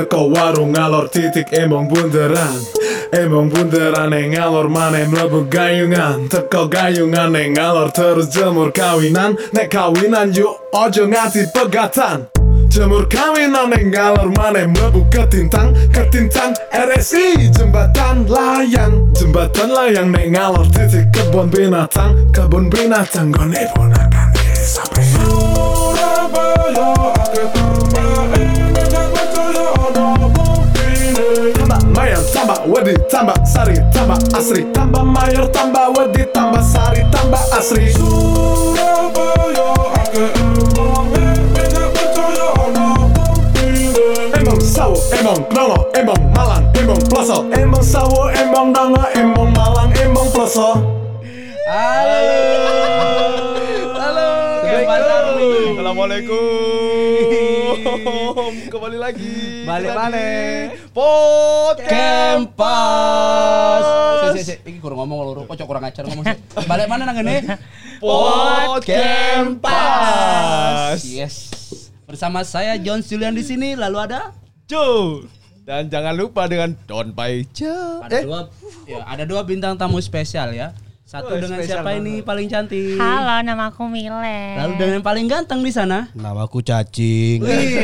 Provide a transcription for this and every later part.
Teko warung ngalor titik emong bunderan. Emong bunderan yang ngalor maneh mlebu gayungan. Teko gayungan yang ngalor terus jemur kawinan. Nek kawinan yuk ojo nganti pegatan. Jemur kawinan yang ngalor maneh mlebu ketintang. Ketintang RSI jembatan layang. Jembatan layang nek ngalor titik kebun binatang. Kebun binatang gone ponakan sampai Surabaya wedi tambah sari tambah asri. Tambah mayor tambah wedi tambah sari tambah asri. Surabaya sawo, emang dongo, emang malang, emang ploso Emang sawo, emang dongo, emang malang, emang ploso Halo. Halo. Assalamualaikum. Kembali lagi. Balik di Podcast. Kempas. Sik sik, iki kurang ngomong loro, kok kurang ajar ngomong sik. Balik mana nang ngene? Podcast. Yes. Bersama saya John Julian di sini, lalu ada Joe. Dan jangan lupa dengan Don Paija. ada dua ya, ada dua bintang tamu spesial ya. Satu Oh, dengan siapa ini paling cantik? Halo, nama aku Mile. Lalu dengan yang paling ganteng di sana? Namaku cacing. Laki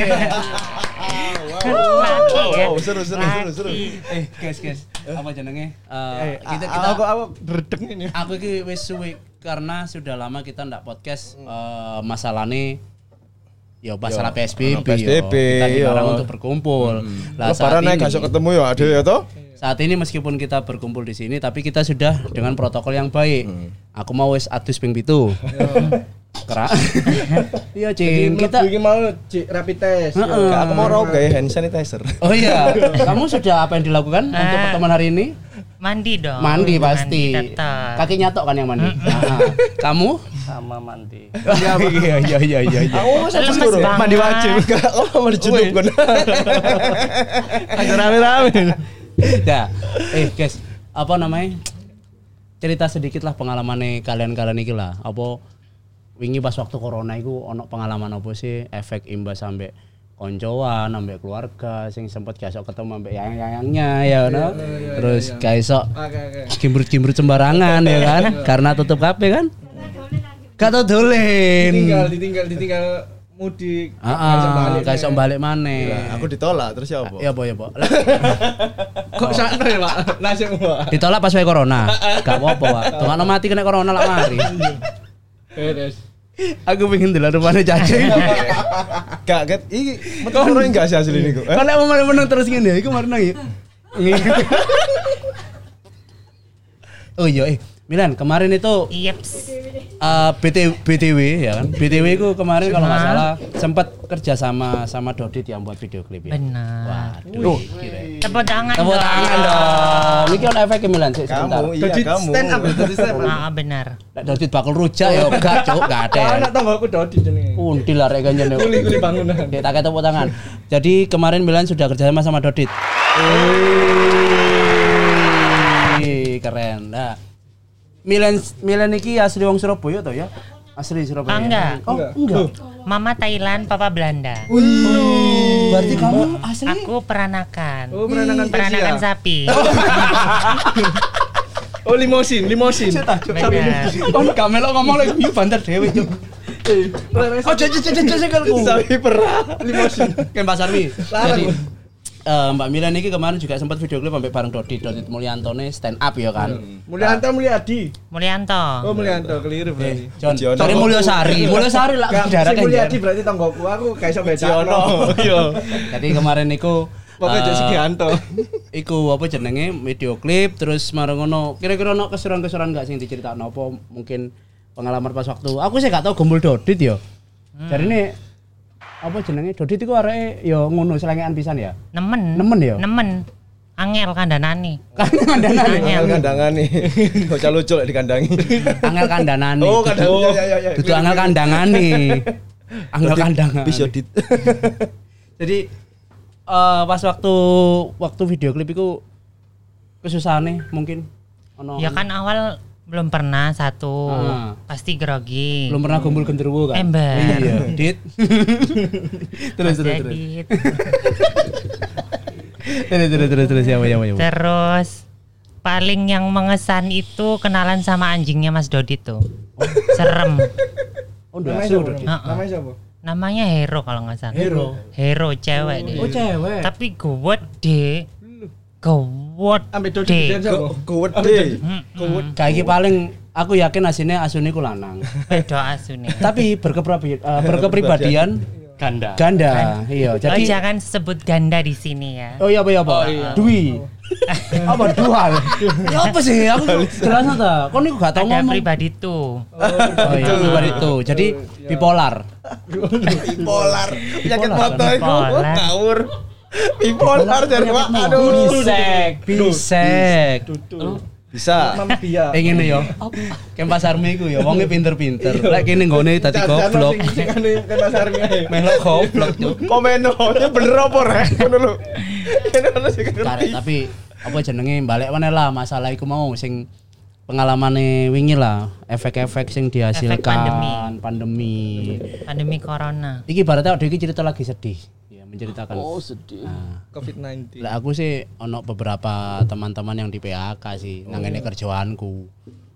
Wow, ya. wow, seru seru seru seru. eh, guys, guys. Apa jenenge? Eh, Eh, kita kita aku aku dredeg ini. aku iki wis suwe karena sudah lama kita ndak podcast eh masalahnya ya masalah Yo, PSBB, ono PSBB, yo. kita dilarang yo. untuk berkumpul. Lah saat Lebaran naik ini, gak iso ketemu ya ada ya toh? Saat ini meskipun kita berkumpul di sini tapi kita sudah dengan protokol yang baik. Aku mau wis adus ping pitu. Kera. Iya, Cing. Kita iki mau cik rapid test. Kak, aku mau rokok ya hand sanitizer. Oh iya, kamu sudah apa yang dilakukan untuk pertemuan hari ini? Mandi dong. Mandi pasti. tetap. Kaki nyatok kan yang mandi. Nah, kamu? sama mandi. Iya, iya, iya, iya, iya. Aku masa Lemes mandi wajib. Enggak, oh mandi junub kan. Rame-rame. Dah. Eh, guys, apa namanya? Cerita sedikit lah pengalaman kalian-kalian iki lah. Apa wingi pas waktu corona iku ono pengalaman apa sih efek imbas sampai koncoan sampai keluarga sing sempet gak ketemu sampai yang-yangnya ya no? terus gak iso Oke oke. cimbur-cimbur sembarangan ya kan karena tutup kafe kan gak tau dolen Tinggal ditinggal ditinggal mudik. ah gak iso balik maneh Lah, aku ditolak terus ya apa? ya apa ya pak Kok sakno ya, Pak? Nasib Pak. ditolak pas wae corona gak apa-apa pak tunggu mati kena corona lah mari Beres. aku pengen dulu rumahnya cacing Gak, ket, iki metu orang enggak sih asli niku. Eh? kalau mau menang terus gini iku kemarin nangis oh iya eh Milan kemarin itu Yeps. eh, BT, BTW ya kan BTW itu kemarin kalau nggak salah sempat kerja sama sama Dodit yang buat video klip ya Benar. waduh Tepuk tangan tepuk dong. tangan dong ini kan efeknya Milan sih sebentar Kamu, iya Jadi kamu. stand up, jadi stand up. Ah, benar. Dodit bakal rujak ya gak cuk gak ada Kau anak tangga aku Dodi jenenge. Undi lah rek ganjen Kuli kuli bangunan. Kita kayak tepuk tangan. Jadi kemarin Milan sudah kerjasama sama Dodit. Wih, keren. Nah, Milan Milan iki asli wong Surabaya toh ya? Asli Surabaya. Ah, enggak. Oh, enggak. Mama Thailand, Papa Belanda. Berarti kamu asli Aku peranakan. Oh, peranakan Peranakan sapi. Oh, limosin, limosin. Benar. Kon kamelo ngomong lagi yuk banter dhewe cuk. Oh, kalku. Sapi perah. Limosin. Ken Pasar. Larang. Eh, Mbak Milan ini kemarin juga sempat video klip sampai bareng Dodit, Dodit Mulyanto nih stand up ya kan. Mulyanto Mulyadi. Mulyanto. Oh, Mulyanto keliru Eh, berarti. John, Ciono. cari Mulyosari, Mulyosari lah daerah si kan. Mulyadi berarti tanggoku aku gak iso baca. Ciono. Iya. Jadi kemarin niku Pokoknya eh, jadi Gianto. Iku apa jenenge video klip terus marang ngono. Kira-kira ono kesuran-kesuran gak sing diceritakno apa mungkin pengalaman pas waktu. Aku sih gak tau gombol Dodit ya. Jadi ini apa jenenge Dodit iku areke ya ngono selengean pisan ya. Nemen. Nemen ya? Nemen. Angel kandanani. Kan kandanane. Angel. Angel kandangan nih. Bocah lucu lek dikandangi. Angel kandanane. Oh, iya, iya, iya. Dudu angel kandangane. Angel kandangan. Bis yo dit. Jadi eh, pas waktu waktu video klip itu kesusahan mungkin ono Ya kan awal belum pernah satu. Ah. Pasti grogi. belum pernah kumpul genderuwo kan Ember. iya dit terus terus terus. Terus terus terus terus siapa siapa siapa. Terus paling yang mengesan itu kenalan sama anjingnya Mas Dodi tuh. Serem. Oh, udah Namanya siapa? Namanya siapa? Namanya Hero kalau nggak salah. Hero. Hero cewek deh. Oh cewek. Tapi gowet deh. Gowet Gede. Mm-mm. Kayak paling aku yakin aslinya asune ku lanang. Beda asune. Tapi berkepribadian berkepribadian Ganda. ganda. Iya, Oh, jadi jangan sebut ganda di sini ya. Oh iya apa iya apa? Dwi. apa dual? ya apa sih? Aku jelas ta. Kok niku gak tau Ada ngomong. pribadi tuh. Oh iya, pribadi itu. Jadi bipolar. Bipolar. Penyakit Bipolar. motor itu ngawur. Bipolar dari Pak. Aduh. Bisek, bisek. Bisa. Bia. Eh ngene yo. Kayak Pas Armi iku ya wonge pinter-pinter. Lek kene nggone dadi goblok. Kan kan pasarnya. Melok goblok tuh. Komen ini bener apa rek? Ngono lho. Tapi apa jenenge balik mana lah masalah iku mau sing pengalamane wingi lah efek-efek sing dihasilkan pandemi. pandemi. Pandemi corona. Iki ibaratnya ada iki cerita lagi sedih. Menceritakan. Oh sedih. Nah, COVID-19. lah aku sih ono beberapa teman-teman yang di PHK sih nang ngene kerjaanku.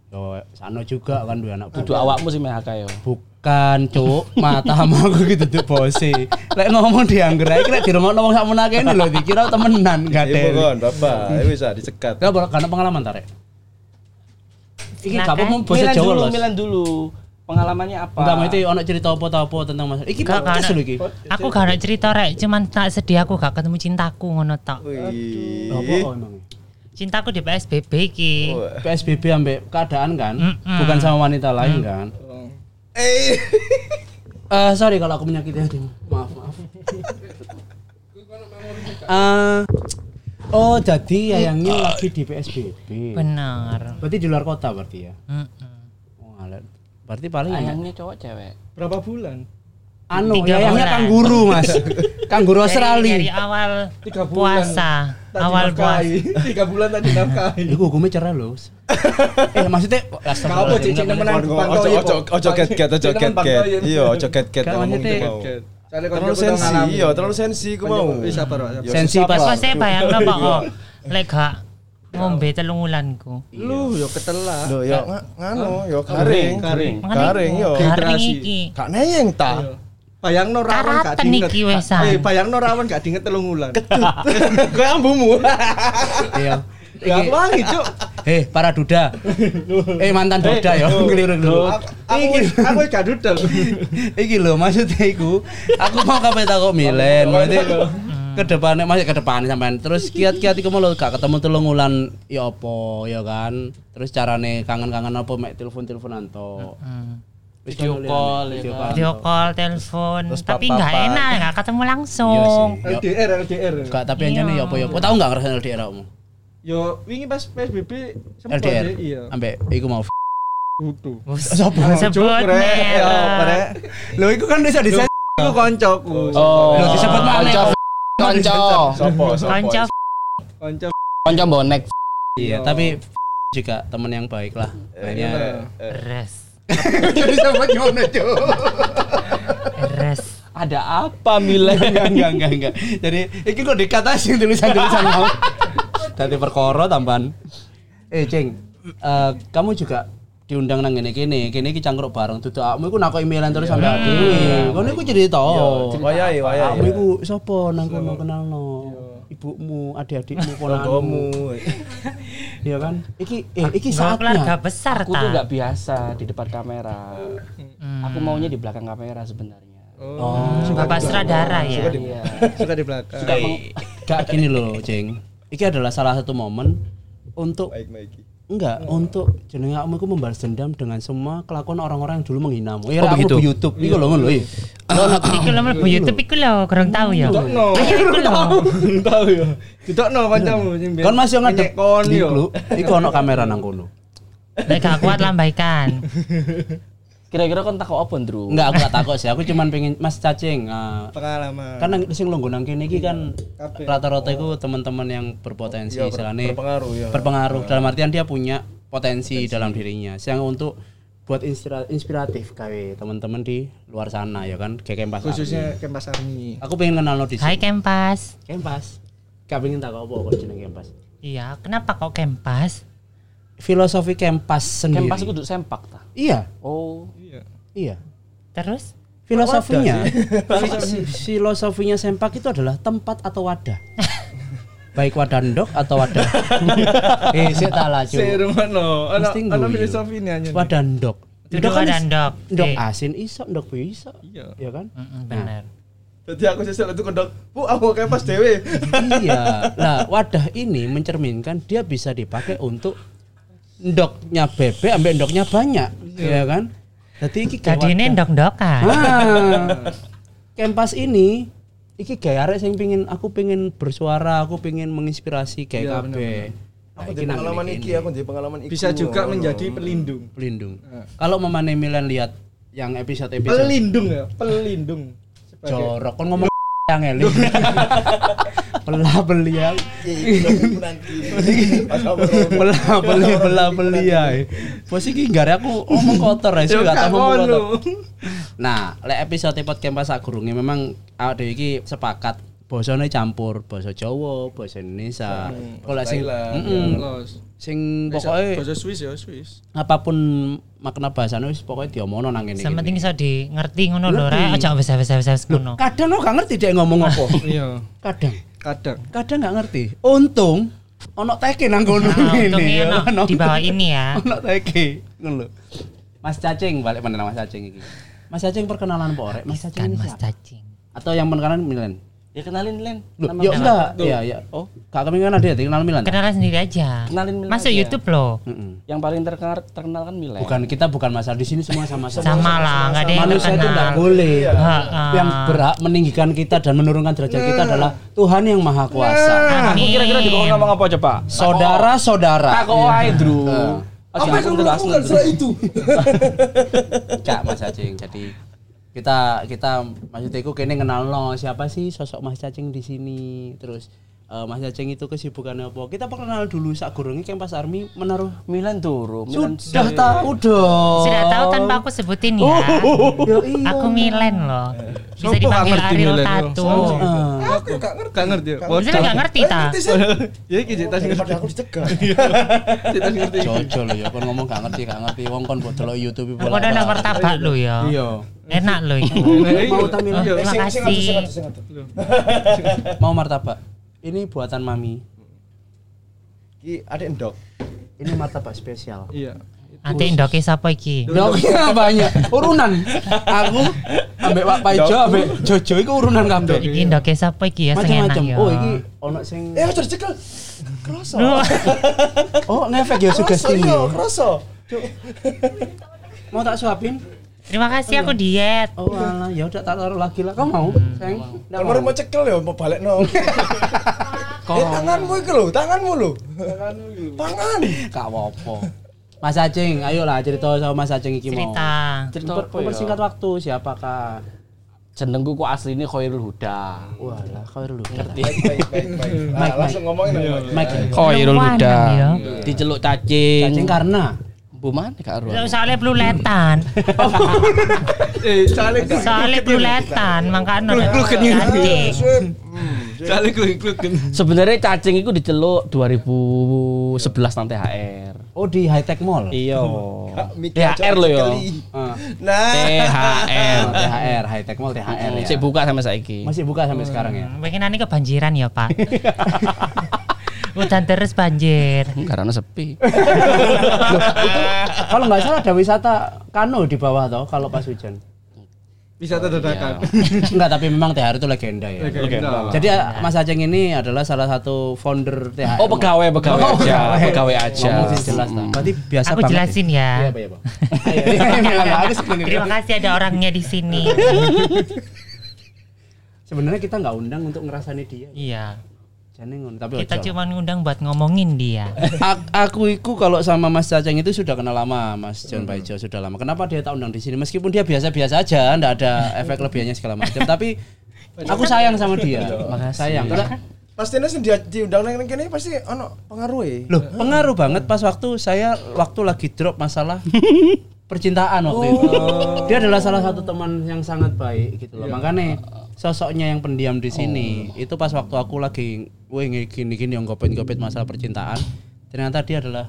Yo sano juga kan dua anak Kudu awakmu sih MHK yo. Bukan, cuk. Matamu aku gitu tuh bose. Lek ngomong diangger ae lek diremokno wong sakmono kene lho dikira temenan gak Iya ada. kon, Bapak. Bisa dicegat. Kau karena pengalaman tarik. Iki Nah, gak apa kan? mau bahasa Milan Jawa dulu, loh. Milan dulu. Pengalamannya apa? Enggak mau itu ono cerita apa tau apa tentang Mas. Iki Gak, podcast gak lho iki. Aku gak ada cerita rek, cuman tak sedih aku gak ketemu cintaku ngono tok. Wih. Apa oh, emang? Cintaku di PSBB ki. PSBB ambek keadaan kan, Mm-mm. bukan sama wanita lain kan. Eh. Eh sorry kalau aku menyakiti hatimu. Maaf, maaf. Eh oh, jadi yayangnya lagi di PSBB. Bener. Berarti di luar kota berarti ya. Mm-mm. Oh. Berarti paling Ayangnya cowok cewek. Berapa bulan? anu Tiga yayangnya bulan. kangguru, Mas. kangguru Dari, Australia. dari awal Tiga bulan. puasa, awal puasa. Tiga bulan tadi nafkahi. Iku hukumnya cerai loh. eh maksudnya Kau apa cincin nemenan Ojo ojo ojo get-get, ojo get-get. Iya, ojo get-get Kan ngomong itu Terlalu sensi, iya, terlalu sensi ku mau. Sensi pas- Pas saya bayang kok, lek gak ngombe telung wulanku. Lu yo ketelah. Lho, yo nga- nganu, yo garing. Garing. Garing yo. Dehidrasi. iki. Gak neyeng ta. Bayang no rawan gak Karatan diinget. Eh, bayang no rawan gak diinget telung wulan. Kowe ambumu. Iya. Ya aku wangi, Cuk. Eh, para duda. eh, mantan duda ya. Keliru dulu. Aku aku gak dudel. Iki lho maksudnya iku. Aku mau kape takok Milen. Maksudnya ke depannya masih ke depan sampean. Terus kiat-kiat iku mau gak ketemu telung wulan ya apa ya kan. Terus carane kangen-kangen apa mek telepon-teleponan to. Video call, Video call. Video call, telepon, tapi nggak enak, nggak ketemu Iya langsung. sih. Ya, LDR LDR. Gak tapi anjane ya apa ya apa. Tahu enggak ngerasain LDR kamu? Yo wingi pas PSBB sempat iya. Ambek iku mau Kudu. Sopo? Sebut. Lho iku kan bisa di Iku koncoku. Oh. Lho disebut mana? Konco. Konco. Sopo, sopo. Konco Konco. Konco bonek. Iya, tapi juga teman yang baik lah. Hanya res, jadi sama gimana res. Ada apa Milan? enggak, enggak, enggak, enggak. Jadi, iki kok dikatasin tulisan-tulisan mau. Dari perkara tambahan. Eh, Ceng, eh, kamu juga diundang nang ngene kene, kene iki cangkruk bareng duduk akmu iku nakoki emailan terus sampe dhewe. Kono iku cerita. Wayahe, wayahe. Akmu iku sapa nang kono kenalno? Ibumu, adik-adikmu, ponakanmu. Iya kan? Iki eh iki keluarga saatnya. besar Aku tuh nggak biasa di depan kamera. Aku maunya di belakang kamera sebenarnya. Oh, Bapak sutradara ya. Iya. Suka di belakang. Eh, gak gini loh, Ceng. Iki adalah salah satu momen untuk Baik, baik. Enggak untuk jenenge kamu iku membalas dendam dengan semua kelakuan orang-orang yang dulu menghinamu. Ya Oh, aku begitu? di YouTube iku lho ngono lho. iya. Iku lho mlebu YouTube iku lho, kurang tahu ya. Iku lho. Tahu ya. Dudukno kancamu sing Kon masih ngadep kon yo. Iku ono kamera nang kono. Lek gak kuat lambaikan. Kira-kira kon takut apa, Ndru? Enggak, aku gak takut sih. Aku cuman pengen Mas Cacing. ah, Pengalaman. kan nang sing longgo nang kene iki kan rata-rata iku teman-teman yang berpotensi Iya, ber- istilahnya berpengaruh, ya. berpengaruh dalam artian dia punya potensi dalam dirinya yang untuk buat inspira- inspiratif kayak teman-teman di luar sana ya kan kayak Kempas khususnya Kempas Army. Aku pengen kenal lo di Hai sini Kempas. Kempas Gak pengen tak apa kok jeneng kempas. Iya, kenapa kok kempas? Filosofi kempas sendiri. Kempas itu sempak ta. Iya, Oh. iya. Terus? Filosofinya, fi- filosofinya sempak itu adalah tempat atau wadah. Baik wadah ndok atau wadah. eh, saya tak laju. Serumono. Ana Mesti ana ngguyu. filosofi ini aja. Wadah ndok. Ndok kan wadah ndok. Ndok Eh. asin iso, ndok bisa. Iya. Iya kan? Mm-mm, bener. Jadi aku sesuk itu kendok. Bu, aku kayak pas dewe. iya. Nah, wadah ini mencerminkan dia bisa dipakai untuk ndoknya bebek ambek ndoknya banyak, ya kan? Jadi iki kayak Jadi ini wadah. ndok-ndokan. Ah, kempas ini iki gaya arek sing pingin aku pingin bersuara, aku pingin menginspirasi kayak Iya, kabeh. Aku Nah, di iki nang pengalaman iki, aku di pengalaman iki. Bisa juga menjadi pelindung. pelindung. Kalau memane Milan lihat yang episode-episode Pelindung ya, pelindung. Sebagai jorok kon ngomong yang eli. Belah beliau. belah beli belah beli ya. Bos iki gare aku omong kotor ya, sih gak tau ngono. kotor. Nah, lek episode podcast pas sagurunge memang awak dhewe iki sepakat basane campur basa Jawa, basa Indonesia. Kalau sing Mm-mm. Los. sing pokoknya bahasa Swiss ya, Swiss. apa pun makna bahasane wis pokoknya diomongno nang kene. Yang penting iso di ngerti ngono lho, rek. Aja wes-wes-wes ngono. Kadang aku gak ngerti dia ngomong apa. Iya, Kadang. Kadang. Kadang gak ngerti. Untung ono teke nang kono Nah, untungnya ya, ono di bawah ini ya. Ono teke. Ngono. Mas Cacing balik mana Mas Cacing iki. Mas Cacing perkenalan apa rek? Mas Cacing Kan ini Mas cacing. Atau yang perkenalan Milan? Ya kenalin Len. Loh, Nama ya enggak. Iya, iya. Oh, Kak kami kan ada ya, kenal Milan. Kenalan sendiri aja. Kenalin Milan Masuk aja. YouTube loh. Mm-mm. Yang paling terkenal terkenal kan Milen. Bukan kita bukan masalah di sini semua sama-sama. Sama lah, nggak ada yang Manusia itu enggak boleh. Ha-ha. Yang berhak meninggikan kita dan menurunkan derajat kita adalah Tuhan yang Maha Kuasa. Aku Amin. kira-kira di ngomong apa coba? Saudara-saudara. Aku wae, Dru. Apa yang kamu lakukan setelah itu? Cak Mas Cacing. Jadi kita kita maksudnya itu kene kenal no siapa sih sosok Mas Cacing di sini. Terus eh, Mas Cacing itu kesibukannya apa? Kita perkenal dulu sak gurunge kan pas Army menaruh Milan turu. Milan sudah tahu dong. Sudah tahu tanpa aku sebutin ya. Yo, iya. Aku Milen loh. Bisa Sopo gak dipanggil ngerti Ariel yo? Heeh. Aku gak ngerti. Gak ngerti ya. Bisa nggak ngerti ta? Ya iki cerita sing Daripada aku dicegah. sing ngerti. Jojo lo ya kon ngomong gak ngerti gak ngerti wong kon mbok delok YouTube Aku udah ada martabak lo ya. Iya. Enak lo itu. Mau tamil Iya. Terima sing atuh, sing kasih. mau martabak. Ini buatan mami. Iki ada endok. Ini martabak spesial. Iya. Nanti ndoke siapa iki? Doknya banyak urunan. Aku ambek Pak Paijo ambek Jojo itu urunan kabeh. Iki ndoke siapa iki ya sing enak ya. Oh, iki ono sing Eh, aja dicekel. Kroso. Oh, ngefek ya sugesti Kroso, iya, ya. kroso. Mau tak suapin? Terima kasih aku diet. Oh, alah, ya udah tak taruh lagi lah. Kamu mau? Sayang. Nggak Kalau mau mau cekel ya mau balik no. Eh, tanganmu iki lho, tanganmu lho. Tangan. Kak apa Mas Acing, ayolah cerita sama Mas Acing iki mau. Cerita. cerita ya? Mempersingkat waktu siapakah? Jenengku kok asline Khairul Huda. Walah, kau dulu. Ngerti. Baik, baik, baik, baik. Nah, langsung ngomongin. Mike. Khairul Huda. ya? Diceluk cacing. Cacing karena Bu mana Kak Arwan? Soalnya bluletan. Eh, saling Soalnya bluletan, makanya Kluk-kluk cacing. saling klik-klik. Sebenarnya cacing itu diceluk 2011 nang THR. oh di High Tech Mall. Iya. Mikir THR lo ya. Ah. Nah, THR. Oh, THR, High Tech Mall THR ya. Sik buka sampai saiki. Masih buka sampai sekarang ya. Pengen ini kebanjiran ya Pak. Hujan terus banjir. Karena sepi. Kalau nggak salah ada wisata kano di bawah toh kalau pas hujan. Bisa dadakan. Enggak, tapi memang THR itu legenda ya. Legenda. Jadi ah, Mas Aceng ini adalah salah satu founder THR. Oh pegawai pegawai Oh, aja, pegawai. pegawai aja. Ngomong sih jelas lah. Berarti biasa Aku banget. jelasin ya. Iya, Pak, iya, iya, sebenarnya- Terima kasih ada orangnya di sini. Sebenarnya kita nggak undang untuk ngerasani dia. Iya. Jane ngono, tapi Kita ojo. cuma ngundang buat ngomongin dia. A- aku iku kalau sama Mas Caceng itu sudah kenal lama, Mas John Baijo sudah lama. Kenapa dia tak undang di sini? Meskipun dia biasa-biasa aja, ndak ada efek lebihannya segala macam, tapi aku sayang sama dia. Sayang. Karena- pasti nih dia diundang nang kene pasti ono pengaruh e. Loh, pengaruh banget pas waktu saya waktu lagi drop masalah percintaan waktu itu. Dia adalah salah satu teman yang sangat baik gitu loh. Makanya sosoknya yang pendiam di sini. Itu pas waktu aku lagi wih gini-gini yang gopet-gopet masalah percintaan, ternyata dia adalah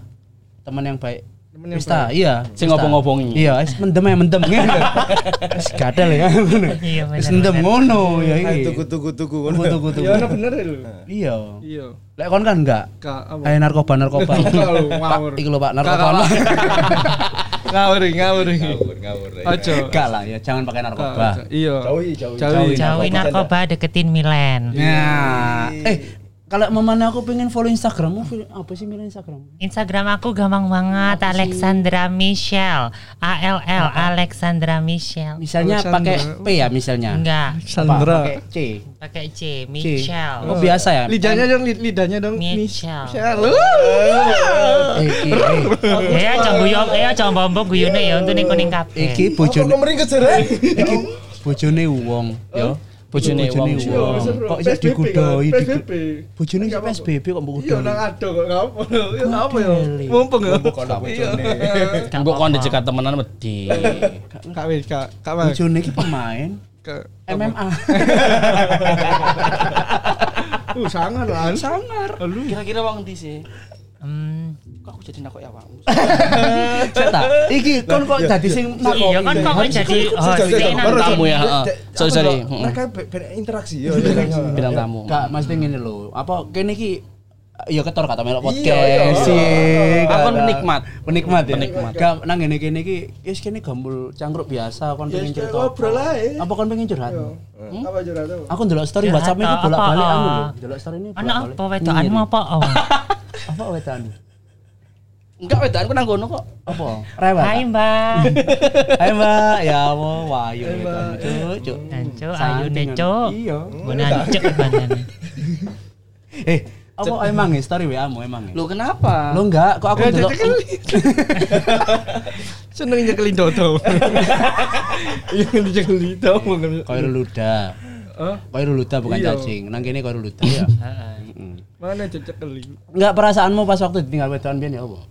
teman yang baik. Pista, iya. Sing ngobong-ngobongi. Iya, wis mendem ya mendem ngene. Wis gadel ya. Iya Wis bener. mendem ngono ya iki. Tuku tuku tuku. Tuku tuku tuku. Ya ono bener ya lho. Iya. Iya. Lek kon kan enggak. Kayak narkoba narkoba. Kalau Pak, ngawur. iki lho Pak, narkoba. Ngawur, ngawur. Ngawur ngawur. Aja. Enggak lah ya, jangan pakai narkoba. Iya. Jauhi jauhi. Jauhi. Jauhi narkoba deketin Milen. Nah, eh kalau mamanya aku pengen follow Instagrammu, follow- apa sih milih Instagram? Instagram aku gampang banget Alexandra Michelle. A L L Alexandra Michelle. Misalnya pakai P ya misalnya. Enggak, Apa? Sandra. Pakai C. pakai C, C. Michelle. Oh, biasa ya. Lidahnya dong, lid- lidahnya dong. Michelle. Michelle. Eh, iki, eh, Ya aja guyon, ya aja bombong guyone ya untuk ning kuning kabeh. iki Kok bojone nomering kejeran? iki bojone wong, ya. Bojone wong. Iya. Kok iso PSBB digudoi kan? di PSBB. Bojone iso PSBB kok mbok Iya, nang ado kok ngapa? Ya ngapa ya? Mumpung ya. Iya. Mbok kon dicekat temenan wedi. Kak wis, Kak. Kak. Bojone iki pemain Kak. MMA. Uh, sangar lah. Sangar. Kira-kira wong ndi sih? Hmm, Kok aku jadi nakok ya, Wang? Cek tak? Iki kon kok dadi sing iya kan kok kok jadi host Baru nang tamu ya, heeh. Sorry, sorry. Mereka be- berinteraksi ya. iya. Bidang tamu. Gak mesti ngene lho. Apa kene iki ya ketor kata melok Iya, podcast iya. sih. Aku kan penikmat. Penikmat ya. Penikmat. Gak nang ngene kene iki wis kene gambul cangkruk biasa kon pengen cerita. ngobrol ae. Apa kon pengen curhat? Apa curhat apa? Aku ndelok story Curhat WhatsApp iki apa? bolak-balik lho. Ndelok story ini Ana bolak-balik. apa wedokanmu apa? Oh. Apa wedan? Enggak wedanku nang kono kok. Apa? Rewel. Hai Mbak. Hai Mbak, ya Allah, wayu wedan. Cuk, cuk. Anco ayu Cuk. Iya. Guna cek bandane. Eh, apa emang ya story WA-mu emang ya? Lu kenapa? Lo enggak, kok aku Eh, ndelok cekeli. Seneng nyekelin dodo. Iya tau mungkin. Koirul Luda. Hah? Koirul Luda bukan Iya. cacing. Nang kene Koirul Luda ya. Mana cekeli? Enggak perasaanmu pas waktu ditinggal wedoan biyen ya apa?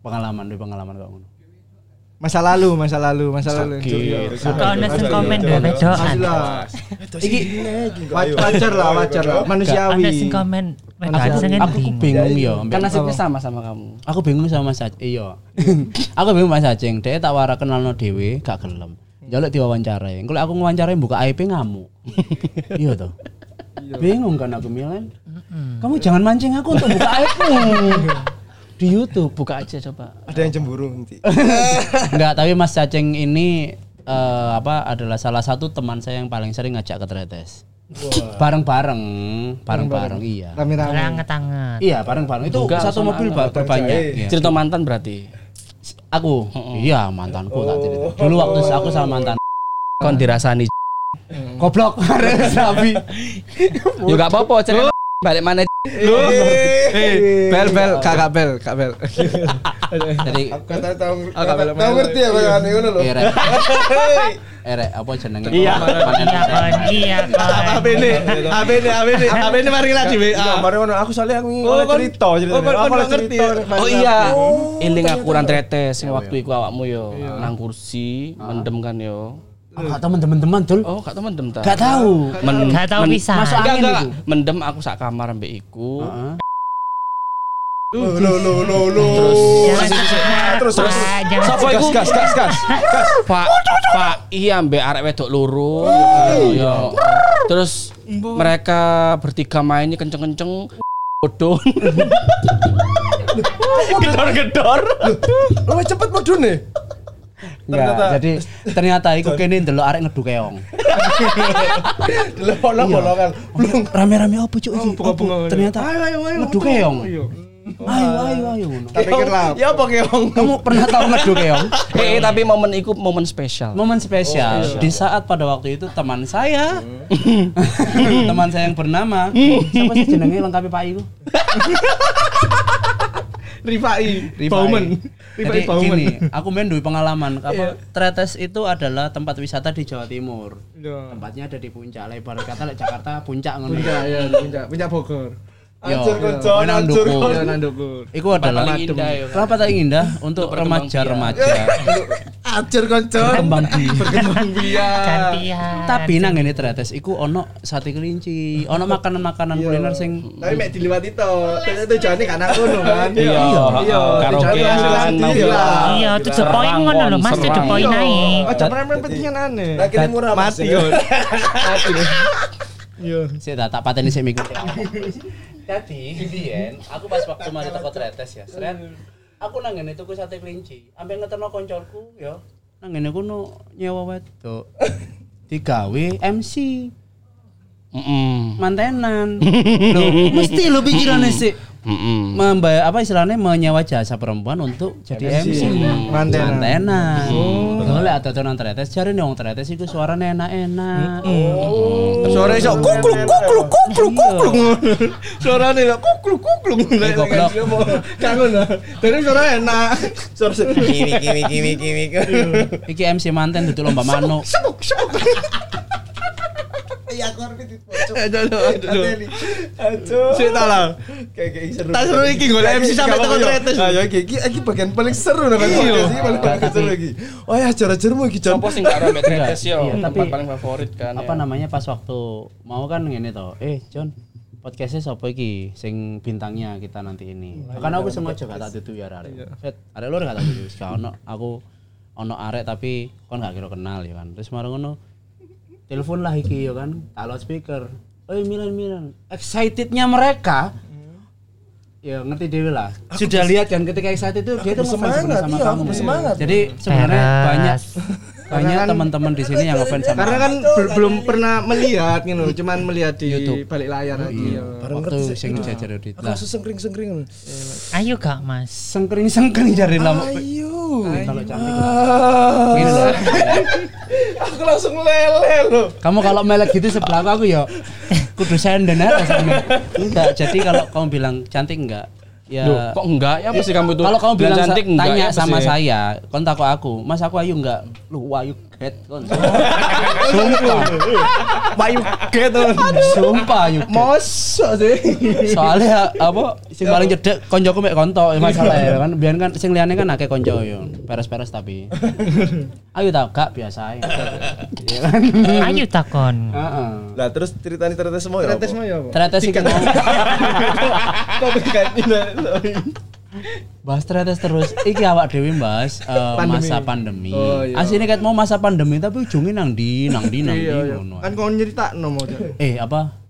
Pengalaman, deh pengalaman ngono. Masa lalu, masa lalu, masa lalu. Ono sing komen dhewe wedokan. Jelas. Iki Wa- Wajar lah, wajar lah. Manusiawi. Ada sing komen wedokan sing aku bingung ya. Kan nasibnya sama sama kamu. Aku bingung sama Mas Aceng. Iya. aku bingung Mas Aceng. Dia tak wara kenalno dhewe gak gelem. Jaluk diwawancarai. Kalau aku ngewawancarai buka aib ngamuk. iya toh. Bingung kan aku Milan. Kamu jangan mancing aku untuk buka aibmu. Di YouTube. Buka aja coba. Ada yang cemburu nanti. Enggak, tapi Mas Caceng ini eh, apa adalah salah satu teman saya yang paling sering ngajak ke tretes. Bareng-bareng, bareng-bareng iya. Rame-rame. Anget-anget. Iya, bareng-bareng. Itu Enggak, satu mobil banyak. Iya. Cerita mantan berarti. Aku, iya mantanku tak cerita. Dulu waktu aku sama mantan Kon dirasani. goblok ada sapi. Ya enggak apa-apa, cerita balik mana. Eh, bel bel, kakak bel, kak bel. Jadi Kata tahu tahu ngerti ya kok ane ngono lho. erek. Erek apa jenenge? Iya. Iya iya. Apa ini? Apa ini? Apa ini? Apa ini mari lagi WA. Iya, kemarin ngono aku soalnya aku Oh, oleh cerita cerita. oh, kon- Aku oleh ngerti cerita. Oh iya. Eling aku kurang tretes waktu iku awakmu yo nang kursi mendem kan yo. Enggak tahu teman-teman dul. Oh, gak temen dem ta. Gak tahu. Men, Gak tahu men- pisan. Masuk Enggak, angin enggak. itu. Mendem aku sak kamar mbek iku. Heeh. Lo lo lo lo lo. Terus, terus. Jangan Sopo Gas iku? gas gas gas. Pak Pak iya mbek arek wedok loro. Yo. Terus mereka bertiga mainnya kenceng-kenceng bodoh. Gedor-gedor. Lo cepet medune. Ternyata- jadi ternyata iku kene ndelok arek ngedu keong. Kan. Belum. Rame-rame apa cuk iki? Apa? Ternyata Ayo ayo ayo. ngedu keong. Ayo. Ayo ayo pikir lah. Ya apa keong? Kamu pernah tahu ngedu keong? Eh tapi momen iku momen spesial. Momen spesial di saat pada waktu itu teman saya, teman saya yang bernama siapa sih jenenge lengkapi Pak Iku? Rifai. Rifai. Bauman. Jadi Rifai Bauman. gini, aku main duwe pengalaman. Apa Tretes itu adalah tempat wisata di Jawa Timur. Iya. Tempatnya ada di puncak. Lebar kata lek Jakarta puncak ngono. Puncak ya, puncak, puncak Bogor. Anjur konco, main nang anjur Nandogur. Iku adalah paling indah ya. Kenapa tak indah untuk remaja-remaja. Acur konco. Kembang biak. Berkembang biak. Tapi nang ngene tretes iku ono sate kelinci, ono makanan-makanan kuliner sing Tapi mek diliwati to. Ternyata tujuannya kan aku ngono kan. Iya, Iya. karaokean, iya. Iya, to the point ngono lho, Mas, the point ae. Oh, jangan main pentingan aneh. Lah kene murah Mati yo. Mati. Iya. Sik tak pateni sik mikir. Jadi, Biyen aku pas waktu mari teko tretes ya, seret. Aku nang ngene tuku sate kelinci, ampe ngeterno koncoku ya. Nang ngene kuno nyewa wedok. Digawe MC Mm-mm. mantenan. Loh, mesti lo pikirannya sih. Mm-mm. membayar apa istilahnya menyewa jasa perempuan untuk jadi MC, Mantenan. mantenan. Kalau lihat atau nang tretes, cari nih wong tretes itu suaranya enak-enak. Suara iso kukluk kukluk kukluk kukluk. Suarane lho kukluk kukluk. Eh, goblok. Kangen ah. Dari suara enak. Suara kimi kimi kimi kimi. Iki MC manten duduk lomba manuk. Sepuk sepuk. Iya aku arep di pojok. Aduh aduh. Aduh. Sik ta lah. Kayak kayak seru. Tak seru iki golek MC sampai Gak teko apa-apa, tretes. yo. Ayo iki iki iki bagian paling seru nang podcast iki paling paling seru iki. Oh ya acara-acaramu iki Jon. Sopo sing gak rambet tretes yo, Iya, tapi- tempat paling favorit kan. Apa ya. namanya pas waktu mau kan ngene to. Eh, John, podcastnya siapa iki sing bintangnya kita nanti ini. Karena aku sengaja gak tak tutu ya arek. Set, arek lur gak tak tutu. Gak ono aku ono arek tapi kon gak kira kenal ya kan. Terus marang ngono telepon lah iki ya kan, tak loudspeaker. Oh Milan Milan, excitednya mereka ya ngerti dewe lah. Sudah lihat kan ketika excited itu dia tuh ngefans bersemangat, sama iya, aku kamu. bersemangat. Jadi sebenarnya banyak banyak teman-teman di sini yang ngefans sama Karena kan bel- belum pernah melihat gitu, cuman melihat di YouTube. balik layar aja. Iya, waktu sing jajar di Aku sesengkring-sengkring. Ayo gak, Mas? sengkring-sengkring dari lama. Ayo. Kalau cantik. Ah. Gini loh. Aku langsung lele loh. Kamu kalau melek gitu sebelah aku ya kudu senden ya rasanya. Enggak, jadi kalau kamu bilang cantik enggak? Ya. Loh, kok enggak? Ya pasti kamu tuh kalau kamu bilang cantik enggak? Tanya ya sama saya, kon takut aku, Mas aku ayu enggak? Lu ayu get kon. Sumpah. Bayu gitu. Sumpah ayu. get. Mosok sih. Soalnya apa sing paling cedek koncoku mek konto ya masalah ya kan biar kan sing liyane kan akeh konco yo peres-peres tapi ayo tak gak biasa ya Iya kan Ayo takon. Heeh. Lah terus ceritanya ternyata semua ya. Apa? mau ya apa? Ternyata sih kan Topik kan bahas ternyata terus iki awak dewi bahas eh, Pandemi. masa pandemi. Oh, iya. Asline kat mau masa pandemi tapi ujungnya nang di nang di nang di Iya, iya. ngono. Kan kau nyerita no mau. Eh apa?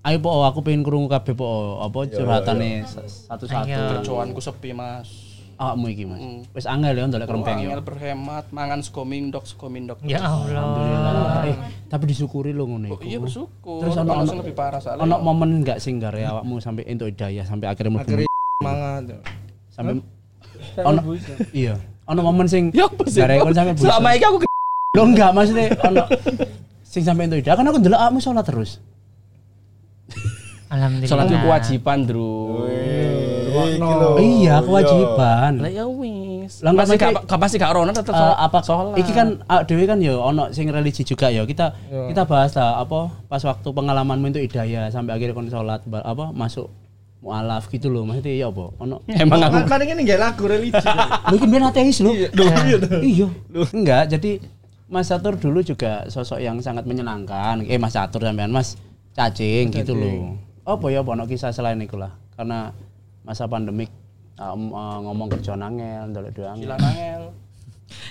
Ayo po aku pengen krungu kabeh po apa curhatane satu-satu. Cuanku sepi, Mas. Awakmu iki Mas. Wis angel ya ndolek kerempeng yo. Angel berhemat, mangan sego mindok, sego mindok. Ya Allah. Alhamdulillah. Eh, tapi disyukuri lo ngono iku. Iya bersyukur. Terus ono Ono lebih parah soalnya. ono momen enggak sing gare awakmu sampai entuk hidayah sampai akhirnya mlebu semangat. sampai ono iya ono momen sing Ya apa sih? gare kon sampai busa. Selama ini aku ke- Lo enggak maksudnya ono sing sampai hidayah kan aku ndelok awakmu sholat terus. Alhamdulillah. sholat itu kewajiban, Bro. Iya, kewajiban. Lah ya wis. Lah, pasti gak pasti gak rono tetep Eh, sholat. apa sholat. iki kan dhewe kan ya ono sing religi juga ya kita kita bahas lah apa pas waktu pengalamanmu itu hidayah sampai akhirnya kon sholat apa masuk mualaf gitu loh maksudnya ya apa ono emang aku Paling ini nggak lagu religi. Lu kan biar ateis lu. Iya. Enggak, jadi Mas Catur dulu juga sosok yang sangat menyenangkan. Eh Mas Catur sampean Mas Cacing gitu loh. Apa ya apa ono kisah selain itu lah. Karena masa pandemik um, uh, ngomong kerja nangel, ndolek doang. Nangel.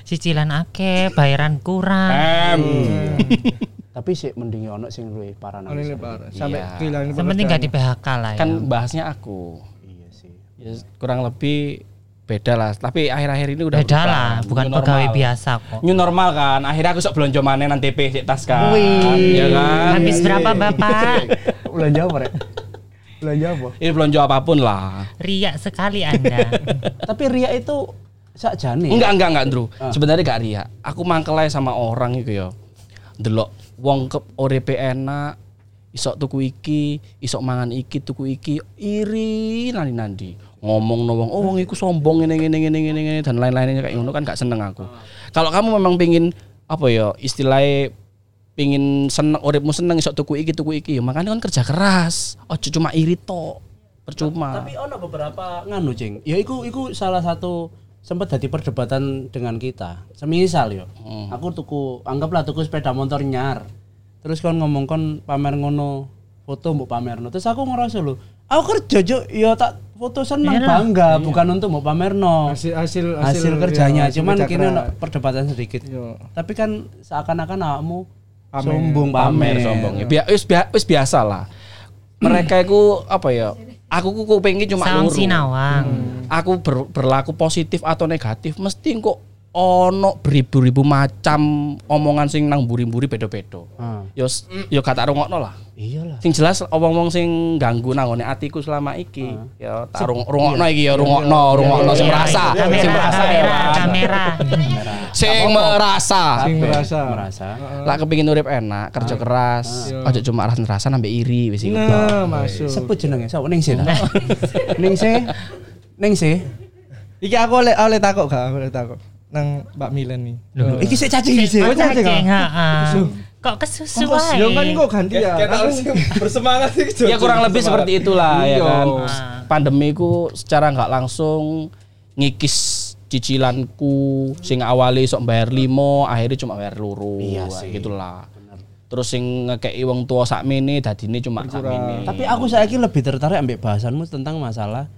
Cicilan akeh, bayaran kurang. Tapi sih mending ono sing luwih parah nang. Sampai Iya. kehilangan Sementing gak di PHK lah ya. Kan bahasnya aku. Iya sih. Ya kurang lebih beda lah. Tapi akhir-akhir ini udah Beda lah, bukan New pegawai normal. biasa kok. New normal kan. Akhirnya aku sok belanja mana nanti TP sik tas kan. Wih. Ya kan. Habis berapa Bapak? Belanja apa, Rek? Belanja apa? Ini belanja apa pun lah. Riak sekali Anda. Tapi Ria itu sakjane. Enggak, enggak, enggak, Andrew. Ah. Sebenarnya gak ria. Aku mangkel ae sama orang itu ya. Delok wong ke uripe enak, isok tuku iki, isok mangan iki, tuku iki, iri nani nandi. Ngomong no wong, oh wong iku sombong ngene ngene ngene ngene ngene dan lain-lainnya kayak ngono kan gak seneng aku. Kalau kamu memang pingin apa ya istilahnya pingin seneng uripmu seneng isok tuku iki tuku iki ya makanya kan kerja keras. Ojo cuma iri tok. Percuma. Tapi ono beberapa nganu, Cing. Ya iku iku salah satu sempat jadi perdebatan dengan kita. Semisal yo, Hmm. aku tuku anggaplah tuku sepeda motor nyar. Terus kon ngomong kon pamer ngono foto mbok pamerno. Terus aku ngerasa lho, aku kerja juk yo tak foto seneng bangga bukan untuk mbok pamerno. Hasil hasil Hasil, kerjanya iya, hasil cuman kini ono perdebatan sedikit. Iya. Tapi kan seakan-akan awakmu Pamer. sombong pamer sombong ya. Bia, wis, bia- wis biasa lah. Mereka itu apa ya? Aku ku kupingnya cuma loro. sinawang. Aku ber- berlaku positif atau negatif mesti kok ono beribu-ribu macam omongan sing nang buri-buri beda-beda. Ah. Yo yo kata rungokno lah. Iyalah. Sing jelas omong-omong sing ganggu nangone atiku selama iki. Ya tak rung- rungokno iki ya rungokno, rungokno sing merasa, sing merasa ya. kamera, kamera. Sing merasa. Sing merasa. merasa. Lah kepengin urip enak, kerja keras, aja cuma rasa-rasa nambah iri wis iku. Nah, masuk. Sebut jenenge sapa ning sih. ta? Ning sih. Ning sih. Iki aku oleh oleh takok gak? Aku oleh takok. Nang Mbak Milen nih. Iki sik cacing sih. Oh, cacing, heeh. Kok kesusu Ya kan wae? kok ganti ya. Bersemangat sih. Ya kurang lebih seperti itulah ya Iya. kan. Ah. Pandemi ku secara nggak langsung ngikis cicilanku sing awali sok bayar limo akhirnya cuma bayar luru Iya sih. gitulah terus sing ngekei wong tua sak mene dadine cuma sak mene Tapi aku saiki lebih tertarik ambek bahasanmu tentang masalah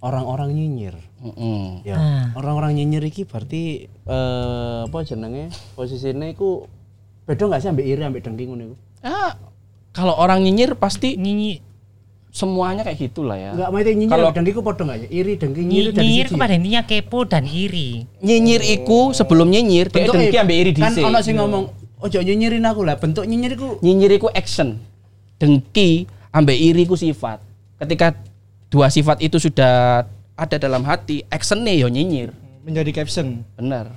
orang-orang nyinyir. Heeh. Ya, orang-orang nyinyir iki berarti eh apa jenenge? Posisinya iku beda nggak sih ambek iri ambek dengki ngono iku? Ah, kalau orang nyinyir pasti Nyinyi semuanya kayak gitulah ya Enggak maksudnya nyinyir Kalau- ambek dengki ku padha enggak ya? Iri dengki nyinyir dari nyinyir kepada intinya kepo dan iri. nyinyir iku sebelum nyinyir dia dengki ambek iri Kan dhisik ono sing ngomong, "Ojo nyinyirin aku lah." Bentuk nyinyir iku nyinyir iku action dengki ambek iri ku sifat ketika dua sifat itu sudah ada dalam hati actionnya yo nyinyir menjadi caption. bener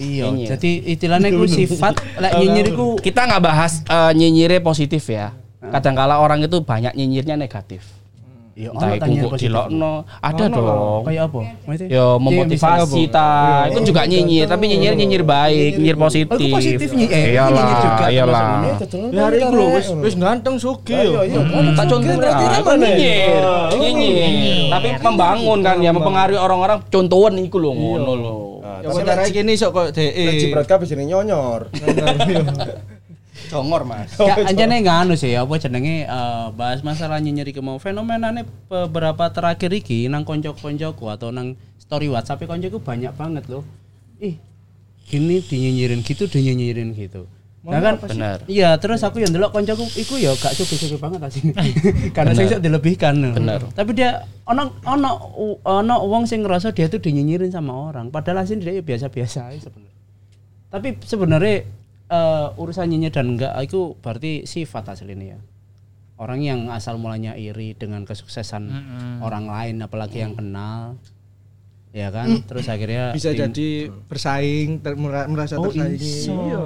iya. Jadi istilahnya iku sifat lek nyinyir iku kita nggak bahas eh, nyinyirnya positif ya kadangkala orang itu banyak nyinyirnya negatif. Iya, entah ono itu dilokno ada dong. Kayak apa? Maksudnya? yo memotivasi ta itu juga nyinyir tapi nyinyir nyinyir baik nyinyir positif. Oh, positif eh, iyalah nyinyir juga iyalah. termasuk Ya hari iku lho wis wis ganteng suge yo. tak contoh ah, itu nyinyir nyinyir. tapi membangun kan ya mempengaruhi orang-orang contohan iku lho ngono lho. Ya cara kene sok kok DE. Jibrat kabeh jenenge nyonyor. congor mas Ya anjane nganu sih apa jenenge eh, bahas masalah nyinyir iki mau fenomenane beberapa terakhir iki nang konco-koncoku atau nang story WhatsApp koncoku banyak banget loh. Ih, gini dinyinyirin gitu dinyinyirin gitu. Nah kan Bener. Iya, terus aku yang delok koncoku iku ya gak suge-suge banget asine. Karena sing sok dilebihkan. Bener. Tapi dia ono ono ono wong sing ngerasa dia tuh dinyinyirin sama orang, padahal asine dia ya biasa-biasa aja sebenarnya. Tapi sebenarnya eh, urusan nyinyir dan enggak itu berarti sifat aslinya ya. Orang yang asal mulanya iri dengan kesuksesan orang lain apalagi yang kenal. Ya kan? Terus akhirnya Bisa di- jadi bersaing, ter- mera- merasa Oh, tersaingi. iso. Iya.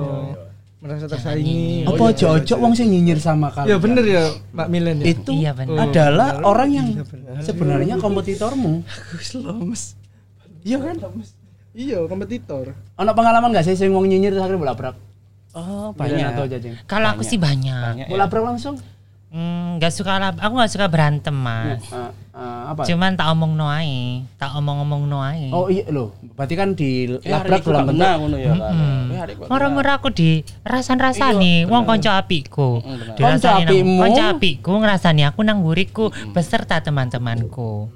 Merasa tersaingi. apa ojo-ojo wong sing nyinyir sama kalian. Ya bener ya Mbak Milen ya. Itu Iya, bener. adalah orang yang sebenarnya kompetitormu. lemes. Iya kan? Iya, kompetitor. Ono pengalaman gak sih sing wong nyinyir terus akhirnya bolak-balik? Oh, banyak atau jajing. Kalau aku sih banyak. Bolak-balik langsung? Hmm, nggak suka lah. Aku nggak suka berantem mas. Eh, eh, apa? Cuman tak omong noai, tak omong-omong noai. Oh iya loh, berarti kan di Ya, labrak dalam gak kena ngono ya kan. Hmm. Ya, gak Murah-murah aku di rasan-rasani, wong konco apiku. Dirasani Konco apimu? konco apiku ngrasani aku nang buriku beserta teman-temanku.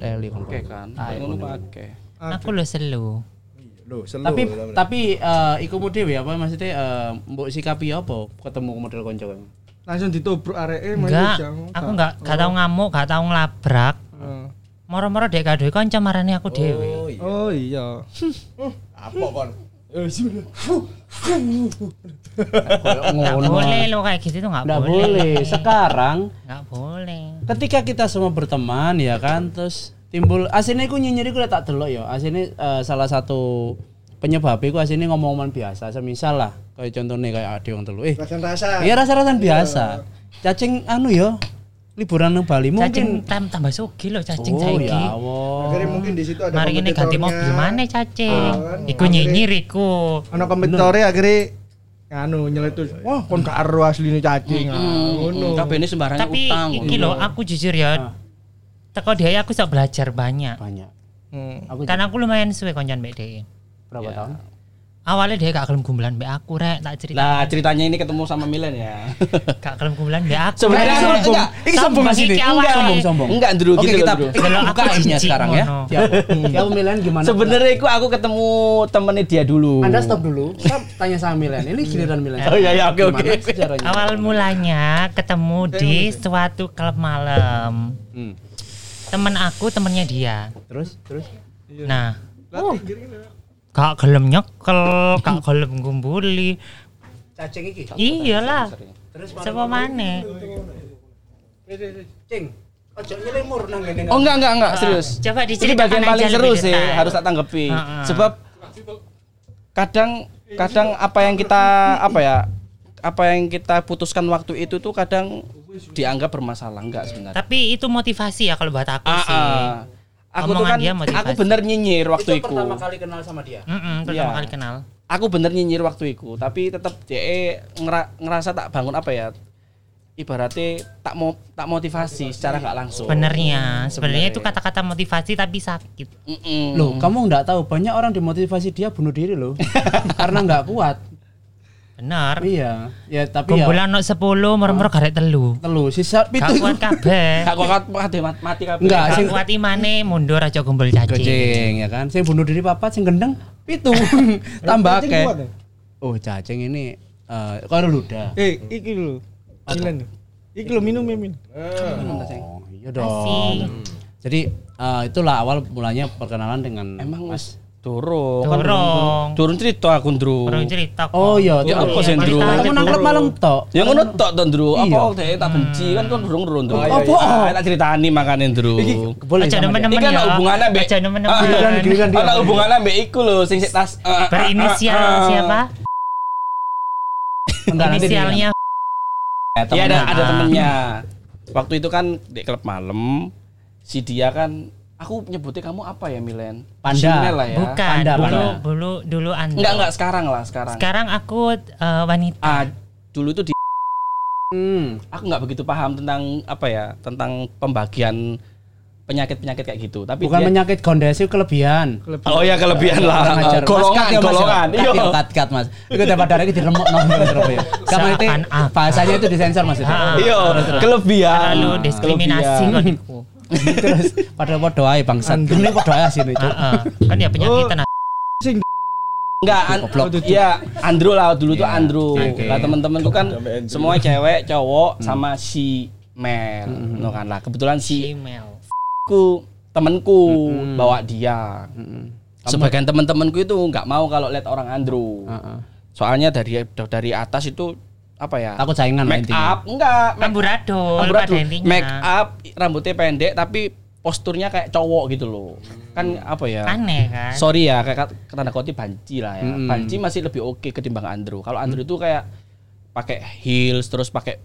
Leli Oke kan. Ngono pakai. Aku lo selu. Loh, selu. Tapi tapi eh iku dhewe apa maksudnya eh, mbok sikapi apa ketemu model konco kamu? Langsung ditubruk areke Enggak, aku enggak gak tau ngamuk, gak tau ngelabrak. Moro-moro dek gaduh konco marani aku dhewe. Oh iya. apa kon? Eh, sudah. Enggak boleh lo kayak gitu tuh enggak Nggak boleh. boleh. Sekarang Enggak boleh. ketika kita semua berteman ya kan terus timbul aslinya aku nyinyir udah tak delok ya aslinya eh, salah satu penyebab itu aslinya ngomong-ngomongan biasa semisal lah kayak contohnya kayak ade yang telu eh Rasa-rasa. iya rasa-rasan biasa cacing anu ya liburan ke Bali Cacing mungkin tam tambah sugi lo cacing oh saiki. ya Allah Akhirnya mungkin di situ ada Mari ini ganti mobil mana cacing? kan. Iku nyinyir iku. Ana kompetitore akhirnya nganu nyeletus. Wah, kon gak ero asline cacing. Ah, Ngono. Kabeh ini sembarangan Tapi utang. iki lo aku jujur ya. Teko dia aku sok belajar banyak. banyak Aku Karena aku lumayan suwe koncan mbek dhek. berapa tahun? Awalnya dia gak gelem gumbulan mbek aku rek tak cerita. Lah ceritanya ini ketemu sama Milen ya. Gak gelem gumbulan mbek aku. Sebenarnya aku enggak. Ini sombong Sombong awalnya. Enggak sombong sombong. Enggak Ndru Oke gitu kita buka aibnya sekarang ya. Ya, ya Milen gimana? Sebenarnya aku aku ketemu temennya dia dulu. Anda stop dulu. Saya tanya sama Milen. Ini giliran Milen. Oh iya iya oke oke. Awal mulanya ketemu di suatu klub malam. Hmm. Temen aku temennya dia. Terus terus Nah, gak gelem nyekel, gak gelem ngumpuli. cacing iki. Iyalah. Terus Siapa mana? cing. Ojo nyelimur nang ngene. Oh enggak enggak enggak serius. Coba Ini bagian paling seru sih harus tak tanggapi. Heeh. Sebab kadang kadang apa yang kita apa ya apa yang kita putuskan waktu itu tuh kadang dianggap bermasalah enggak sebenarnya. Tapi itu motivasi ya kalau buat aku Ah, sih. ah. Aku tuh Omongan kan dia motivasi. aku bener nyinyir waktu Itu itu. pertama kali kenal sama dia. Mm-mm, pertama Iya. kali kenal. Aku bener nyinyir waktu itu, tapi tetap dia ngera- ngerasa tak bangun apa ya? Ibaratnya tak mau tak motivasi secara nggak langsung. Sebenarnya, sebenarnya itu kata-kata motivasi tapi sakit. Mm-mm. Loh, kamu nggak tahu banyak orang dimotivasi dia bunuh diri loh. Karena nggak kuat. Bener. Iya. Ya tapi ya Kumpulan no 10 murmur garek telu. telu sisa Gak pitu kuat kabeh. Gak kuat mati mati kabeh. Enggak, Gak sing kuat imane mundur aja kumpul cacing. Goceng ya kan. Sing bunuh diri papat sing gendeng pitu. Tambah Cacing akeh. kuat ya? Oh, cacing ini eh karo luda. Eh, iki lho. Milen. Iki lho minum ya, Min. Oh, iya dong. Jadi eh, itulah awal mulanya perkenalan dengan Emang Mas. Mas durung kan durung cerita aku ndru Orang cerita kok. Oh iya, Ya, apa sih, Ndru? Kamu nang klub malam tok. ya ngono tok to ndru apa Iya. dhek tak benci kan kon durung durung ndru iya, iya. Ah, tak critani makane ndru Boleh Aja dia. Iki nemen-nemen kan ya. ada hubungannya mbek Aja nemen-nemen. Ah, giliran dia. Ada hubungannya mbek iku lho sing sik tas ah, ah, Berinisial ah, ah. siapa? Inisialnya Iya ada ada Ah. temennya. Waktu itu kan di klub malam si dia kan aku nyebutnya kamu apa ya Milen? Panda. Lah ya. bukan. Panda, dulu, panda. dulu dulu Anda. Enggak enggak sekarang lah sekarang. Sekarang aku eh, wanita. Ah dulu itu di Hmm. aku nggak begitu paham tentang apa ya tentang pembagian penyakit-penyakit kayak gitu. Tapi Bukan dia, menyakit kondisi kelebihan. Oh ya kelebihan lah. Kurang ajar. Mas, Golongan, cut Mas, golongan. Cut Iya. ya, cut, cut, Mas. Itu dapat darah itu diremuk nong Surabaya. Kamu itu bahasanya itu disensor Mas. itu. Ah. Iya, kelebihan. Terlalu diskriminasi Kelebihan. kok. Terus pada podo ae bangsat. Ini podo ae sini. Heeh. Kan ya penyakitan. Enggak, an Goblok. Iya, Andrew lah dulu tuh Iya. Andrew. Oke. Lah teman-temanku kan semua cewek, cowok sama si Mel. No kan lah. Kebetulan si Email. ku temenku bawa dia. Sebagian teman-temanku itu nggak mau kalau lihat orang Andrew. Heeh. Soalnya dari dari atas itu apa ya? Takut saingan make intinya. up enggak make Amburadul amburadul. make up rambutnya pendek tapi posturnya kayak cowok gitu loh kan apa ya Aneh kan? sorry ya kayak tanda kutip banci lah ya Mm-mm. banci masih lebih oke ketimbang Andrew kalau Andrew itu kayak pakai heels terus pakai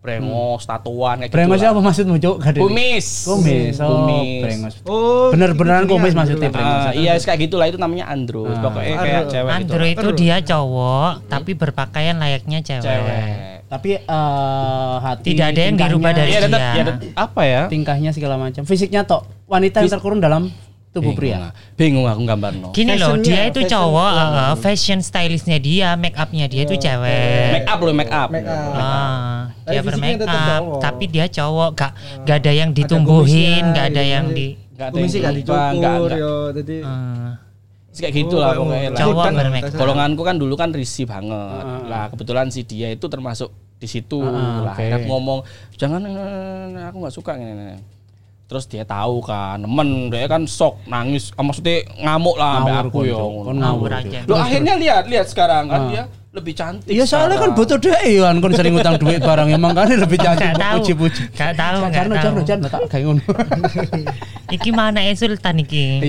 brengos tatuan kayak Brengos gitu lah. apa maksudmu, Cuk? Kumis Kumis. Oh, kumis brengos. Oh, Bener-beneran gitu kumis ya, maksudnya brengos. Ah, iya kayak gitulah itu namanya Andrew Ah. pokoknya kayak Andrew. cewek gitu Andrew itu dia cowok tapi berpakaian layaknya cewek. cewek Tapi eh hati Tidak ada yang dirubah dari Iya tetap dia. ya tetap- apa ya tingkahnya segala macam. Fisiknya tok wanita yang terkurung dalam tubuh pria. bingung aku gambar no Gini loh, dia itu fashion. cowok, eh, fashion stylistnya dia, make upnya dia itu cewek. make up loh make up Make up. Ah, dia bermake up, cowok. tapi dia cowok, gak, gak ada yang ditumbuhin, gak ada gitu. yang di. Nggak ada yang gak dicukur nggak- yo dadi eh, kayak gitu lah Oh, pokoknya lah. Cowok Kan- bermake up. golonganku kan dulu kan risih banget lah kebetulan si dia itu termasuk di situ Ah, lah aku ngomong jangan eh, aku nggak suka ini." Terus dia tahu kan nemen dia kan sok nangis ah, maksudnya ngamuk lah Ngawur aku ya ngawur aja. Loh, akhirnya lihat lihat sekarang kan dia lebih cantik Iya soalnya kan butuh ya kan kon sering utang duit barang emang kan lebih cantik puji-puji. gak tahu, gak tahu. jarno jarno tak kayak ngono. Iki mana ya sultan iki?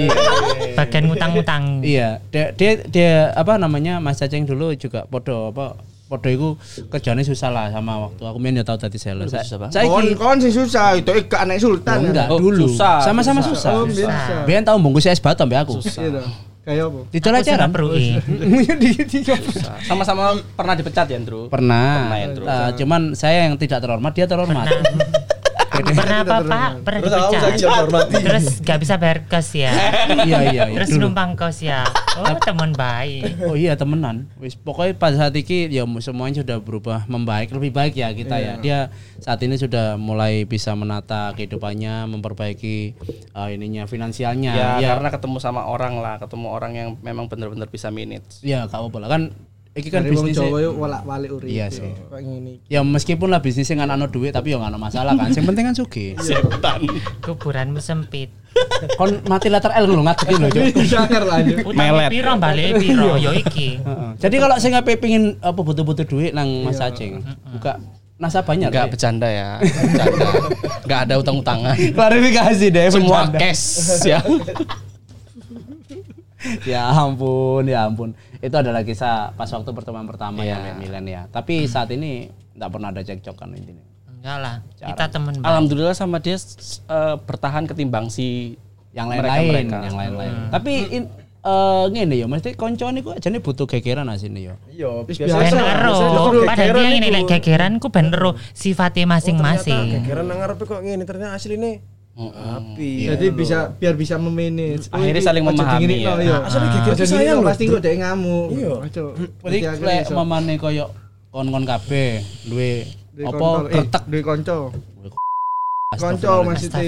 Bagian ngutang-ngutang. Iya, dia, dia dia apa namanya Mas Cacing dulu juga podo apa podo iku kerjanya susah lah sama waktu aku main ya tau tadi sales. Susah. Saya kon kon sing susah itu ik anak sultan. enggak Oh, dulu. susah, Sama-sama susah. susah. Oh, bisa. Biar tahu bungkus es batu ambek aku. Iya toh. Kayak apa? Aja sudah perui. sama-sama pernah dipecat ya Andrew Pernah. Pernah ya, Ndro. Eh, cuman saya yang tidak terhormat, dia terhormat. Pernah apa Pak? Pernah Terus aku dipecat. Terus gak bisa bayar kos ya. iya iya iya. Terus numpang kos ya. Oh teman baik. Oh iya temenan. Wis pokoknya pada saat ini ya semuanya sudah berubah membaik lebih baik ya kita ya. Dia saat ini sudah mulai bisa menata kehidupannya, memperbaiki eh, ininya finansialnya. Ya, ya, karena ketemu sama orang lah, ketemu orang yang memang benar-benar bisa manage. ya gak apa-apa lah kan. Iki kan bisnis Jawa yo walak-walik urip. Iya sih. Ya meskipun lah bisnisnya nggak ano duit tapi ya nggak masalah kan. Yang penting kan sugih. Setan. Kuburanmu sempit. Kon mati letter L lho ngadeki lho, Cuk. Jangan lanjut. Utang Melet. piro balik piro yo iki. Heeh. Jadi kalau saya nggak pengin apa butuh-butuh duit nang Mas Aceng, buka nasabahnya Enggak bercanda ya, bercanda. Enggak ada utang-utangan. klarifikasi deh Semua cash ya. ya ampun ya ampun itu adalah kisah pas waktu pertemuan pertama Iya. ya Mek Milen ya tapi saat ini nggak pernah ada cekcok kan intinya Enggak lah. Kita teman. Alhamdulillah sama dia eh, bertahan ketimbang si yang Mereka- lain-lain mereka. yang lain-lain tapi in, eh ngene ya mesti konco niku ajane butuh gegeran asine ya Iya, biasa. Ben ero. Padahal dia ngene lek gegeran ku ben ero sifate masing-masing. Gegeran nang ngarepe kok ngene ternyata asline api. Jadi bisa biar bisa memanage. Oh, Akhirnya saling memahami ya. iya. Asli geger Aja sayang pasti kok dek ngamuk. Iya. Berarti lek mamane koyo kon-kon kabeh duwe apa kontol, eh, kretek duwe. Konco Astagfirullah. maksudnya.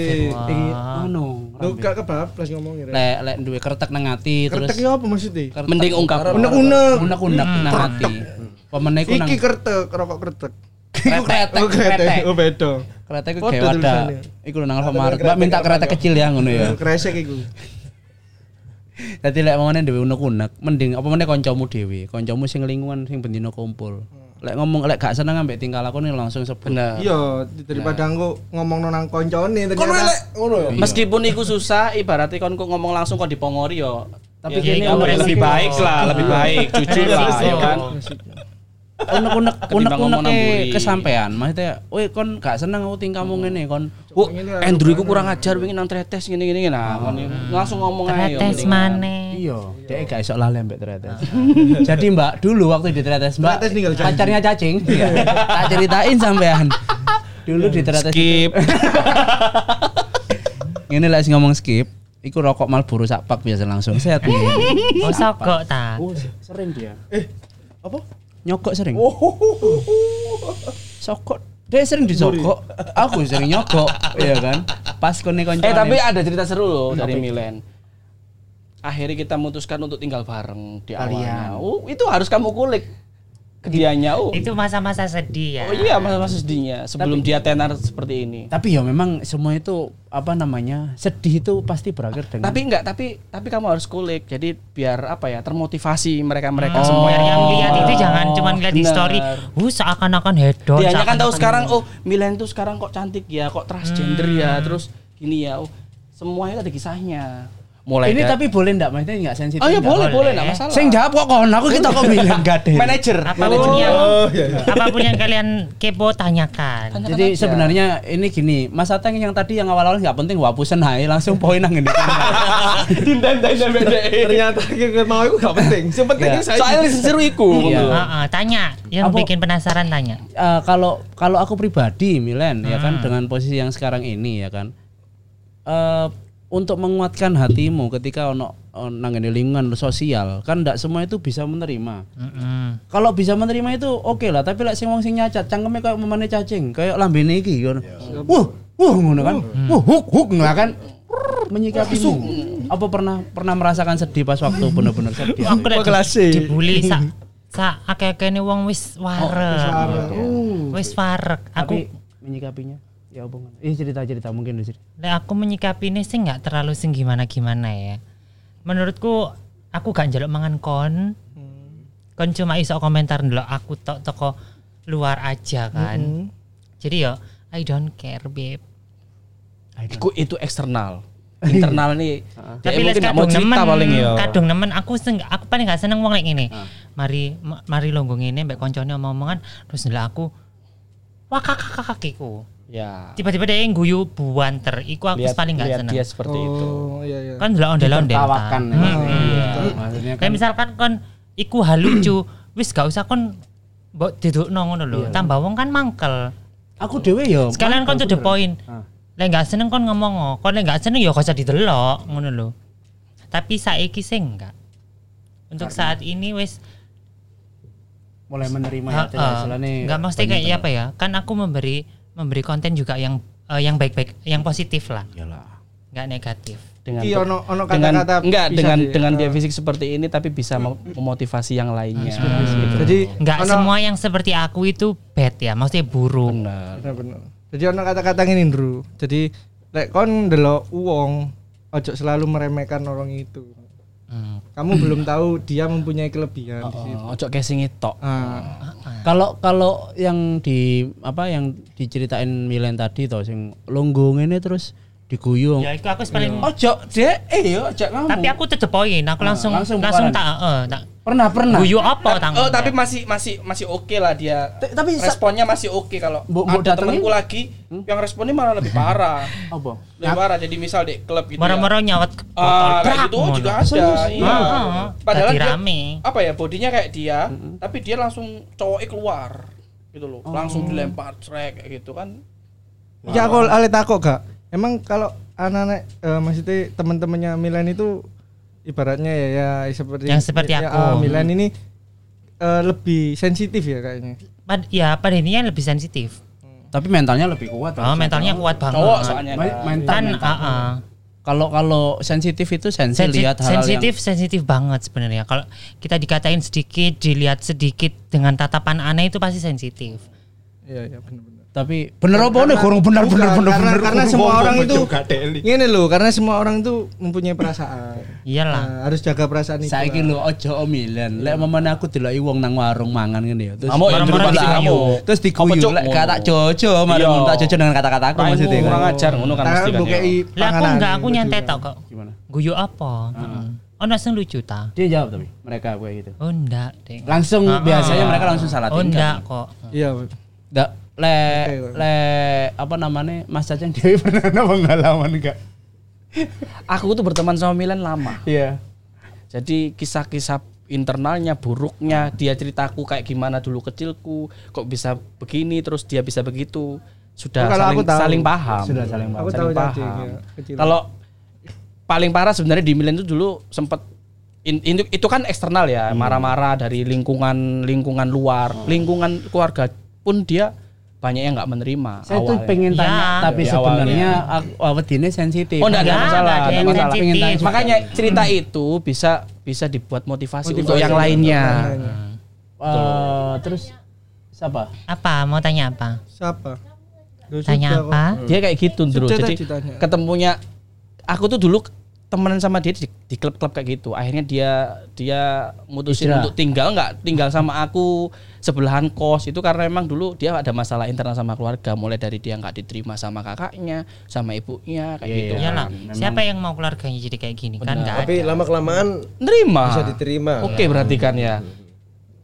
Iki anu lu gak kebablas ngomong ya. lek lek duwe kretek nang ati terus iki apa maksudnya? kretek mending ungkap. Unek-unek. unek-unek nang ati pemene ku nang Iki kertek, rokok kertek. Kretek. Oh, kretek. Oh, beda. kretek ku Podo kayak wadah iku nang Alfamart. mbak minta kretek kecil ya ngono ya. Kresek iku. Dadi lek mamane dhewe unek-unek, mending apa meneh kancamu dhewe, kancamu sing lingkungan sing bendino kumpul. Lek ngomong lek gak seneng ambek tingkah lakune langsung sebut. Bener. Iya, daripada engko ngomong nang koncone Kon ternyata elek ngono ya. Meskipun iku susah, ibaratnya kon kok ngomong langsung kok dipongori yo. Tapi Ya, gini, ya, lebih baik lah, lebih baik, jujur lah ya kan. Unek-unek unek-unek namburi. kesampean. Maksudnya, "Woi, kon gak seneng aku tingkahmu ngene, kon." Oh, Andrew iku kurang ajar wingi nang tretes ngene-ngene nah, kon langsung ngomong ae yo. Tretes maneh. Iya, dia gak iso lali ambek tretes. Jadi Mbak, dulu waktu di tretes Mbak, Tretes ninggal janji. pacarnya cacing. tak ceritain sampean. Dulu di tretes Skip. Ini lah sing ngomong skip. Iku rokok Marlboro sak pak biasa langsung sehat. Oh sogok ta. Oh, sering dia. Eh, apa? Nyokok sering. Oh, Sokok. Dia sering disokok. Aku sering nyokok, iya kan? Pas kone konco. Eh tapi ada cerita seru loh dari Milen. Akhirnya kita memutuskan untuk tinggal bareng di awalnya. Oh, itu harus kamu kulik dianya. Oh, Itu masa-masa sedih ya. oh iya masa-masa sedihnya sebelum dia tenar seperti ini. tapi ya memang semua itu apa namanya? Sedih itu pasti berakhir dengan Tapi enggak, tapi tapi kamu harus kulik. Jadi biar apa ya termotivasi mereka-mereka Oh, semua yang lihat itu jangan cuma lihat di story. Uh, seakan-akan hedon. Dia kan tahu sekarang oh Milen tuh sekarang kok cantik ya, kok transgender ya, terus gini ya. Oh, semuanya ada kisahnya. Mulai ini dari- tapi boleh ndak maksudnya enggak sensitif. Oh iya ndak? boleh, boleh. enggak masalah. Sing jawab kok kon, aku kita kok bilang gak deh. manajer. Apa pun yang Oh, iya, iya. apa pun yang kalian kepo tanyakan. Tanyakan Jadi aja. sebenarnya ini gini, Mas Ateng yang tadi yang awal-awal nggak penting wapusen hai langsung poin nang ini. Ternyata kita mau itu gak penting. Yang penting Ya. saya Soalnya seru iku. Iya. Heeh, tanya. Yang Apa- bikin penasaran tanya. Eh, kalau kalau aku pribadi Milen ya Hmm. kan dengan posisi yang sekarang ini ya kan eh untuk menguatkan hatimu ketika ono ono nang ngene lingkungan sosial kan ndak semua itu bisa menerima. Heeh. Kalau bisa menerima itu oke lah, tapi lek sing wong sing nyacat cangkeme kayak memane cacing, kayak lambene iki ngono. Wah, wah ngono kan. Wah, huk huk lah kan. Menyikapimu. Apa pernah pernah merasakan sedih pas waktu bener-bener sedih? Aku lek kelas di- E. dibully sak sak akeh-akehne wong wis wareg. Wis wareg. Tapi Aku menyikapinya ya apa ngono? Eh cerita-cerita mungkin di sini. lek aku menyikapinya sih nggak terlalu sing gimana-gimana ya. Menurutku aku gak njaluk mangan kon. Kon cuma iso komentar ndelok aku tok toko luar aja kan. Jadi yo I don't care babe. Iku itu eksternal. Internal nih. Tapi les mungkin kadung cerita nemen, paling ya. kadung nemen aku seng, aku paling gak seneng wong lek ngene. Mari ma- mari longgo ngene mbek koncone omong-omongan terus ndelok aku wah kakak kakiku. Ya. Tiba-tiba dia guyu buanter, iku aku Lihat, paling gak lihat seneng. dia seperti itu. Oh, iya iya. Kan ndelok ondel-ondel. Tertawakan kan. ya. Hmm. Iya, maksudnya kan Kayak misalkan kon iku hal lucu, wis gak usah kon mbok didukno ngono lho. Tambah wong kan mangkel. aku dhewe ya Sekalian kon to the point. Lek nggak seneng kon ngomong oh. kon lek nggak seneng ya gak usah didelok ngono lho. Tapi saiki sing enggak. Untuk saat ini wis mulai menerima ya Heeh. istilahnya nggak mesti kayak apa ya? Kan aku memberi memberi konten juga yang eh, yang baik-baik, yang positif lah, Iyalah. nggak negatif. dengan Iki ono ono dengan kata-kata enggak dengan di- dengan dia eh, fisik seperti ini tapi bisa mem- memotivasi yang lainnya. Jadi Nggak ono- semua yang seperti aku itu bad ya, maksudnya buruk. Benar. bener-bener. Jadi ono kata-kata ngene, Bro. Jadi lek kon ndelok uang ojo selalu meremehkan orang itu. Kamu belum tahu dia mempunyai kelebihan di situ. Oh, ojo casing tok. Ah, Kalau kalau yang di apa yang diceritain Milen tadi toh sing longgo ini terus diguyung. Ya itu aku paling Ojo, Dek. Eh yo, ojo kamu. tapi aku tetep poin, aku langsung langsung langsung, bubaran. tak eh tak pernah pernah. guyu apa. Oh, tapi masih masih masih oke lah dia. T- tapi responnya masih oke kalau Mbok- mbok ada temanku lagi yang responnya malah lebih parah. apa? lebih parah. Jadi misal di klub gitu. ya. Moro-moro nyawat ke botol Ah, kayak gitu ngono. juga ada. Iya. Heeh. Padahal dia rame. apa ya bodinya kayak dia, tapi dia langsung cowoknya keluar gitu loh. Langsung dilempar trek kayak gitu kan. Ya aku ale takut gak. Emang kalau anak-anak eh, maksudnya teman-temannya Milan itu ibaratnya ya, ya seperti Yang seperti ya, aku. ah, Milan ini eh, lebih sensitif ya kayaknya. Pad- ya pada intinya lebih sensitif. Tapi mentalnya lebih kuat. Oh, mentalnya kuat banget. Cowok soalnya. Ma- kan. mental, kan mental. ah, ah. Kalau kalau sensitif itu sensi Sensi- lihat hal sensitif sensitif banget sebenarnya. Kalau kita dikatain sedikit, dilihat sedikit dengan tatapan aneh itu pasti sensitif. Iya iya benar-benar. Tapi bener apa nih kurang bener bener bener karena, bener. karena semua orang itu. Ini loh, karena semua orang itu mempunyai perasaan. Iyalah. Nah, harus jaga perasaan itu. Saiki lah. lho ojo omilen. Lek mamane aku deloki wong nang warung mangan ngene ya. Terus Kamu yang diguyu. kamu. Terus diguyu lek gak tak jojo mari Iya. tak jojo dengan kata-kataku Kamu maksudnya kan. kurang ajar ngono kan mesti kan. ya. Lah aku enggak, aku baju nyantai tok kok. Gimana? Guyu apa? Ono sing lucu ta? Dia jawab tapi mereka kayak gitu. Oh enggak. Langsung biasanya mereka langsung salah Oh enggak tingkah. kok. Iya. Nggak le le apa namanya Mas Cacing Dewi pernah ada pengalaman enggak? Aku tuh berteman sama Milan lama. Iya. Jadi kisah-kisah internalnya, buruknya, dia ceritaku kayak gimana dulu kecilku, kok bisa begini, terus dia bisa begitu. Sudah kalau saling, aku tahu. saling paham. Sudah saling paham. Aku Saling tahu paham. cacing ya, kecil. Kalau paling parah sebenarnya di Milan itu dulu sempat in- itu, itu kan eksternal ya, Hmm. marah-marah dari lingkungan lingkungan luar, Oh. lingkungan keluarga pun dia banyak yang nggak menerima. Saya tuh awalnya. pengen Ya. tanya tapi Di sebenarnya aku awetine sensitif. Oh, enggak ada Ya, masalah, enggak ada masalah. Pengen tanya. Makanya cerita itu bisa bisa dibuat motivasi, untuk Motivasi yang untuk lainnya. yang lainnya. Eh, terus siapa? Apa? Mau tanya apa? Siapa? Tanya apa? Dia kayak gitu terus. Sudah Jadi ditanya. ketemunya aku tuh dulu temenan sama dia di, di klub-klub kayak gitu. Akhirnya dia dia mutusin untuk tinggal nggak tinggal sama aku sebelahan kos itu karena memang dulu dia ada masalah internal sama keluarga mulai dari dia nggak diterima sama kakaknya sama ibunya kayak Iya, gitu. iya. Iyalah. memang. Siapa yang mau keluarganya jadi kayak gini kan enggak Tapi ada. lama kelamaan Nerima. bisa diterima. Oke berarti kan ya.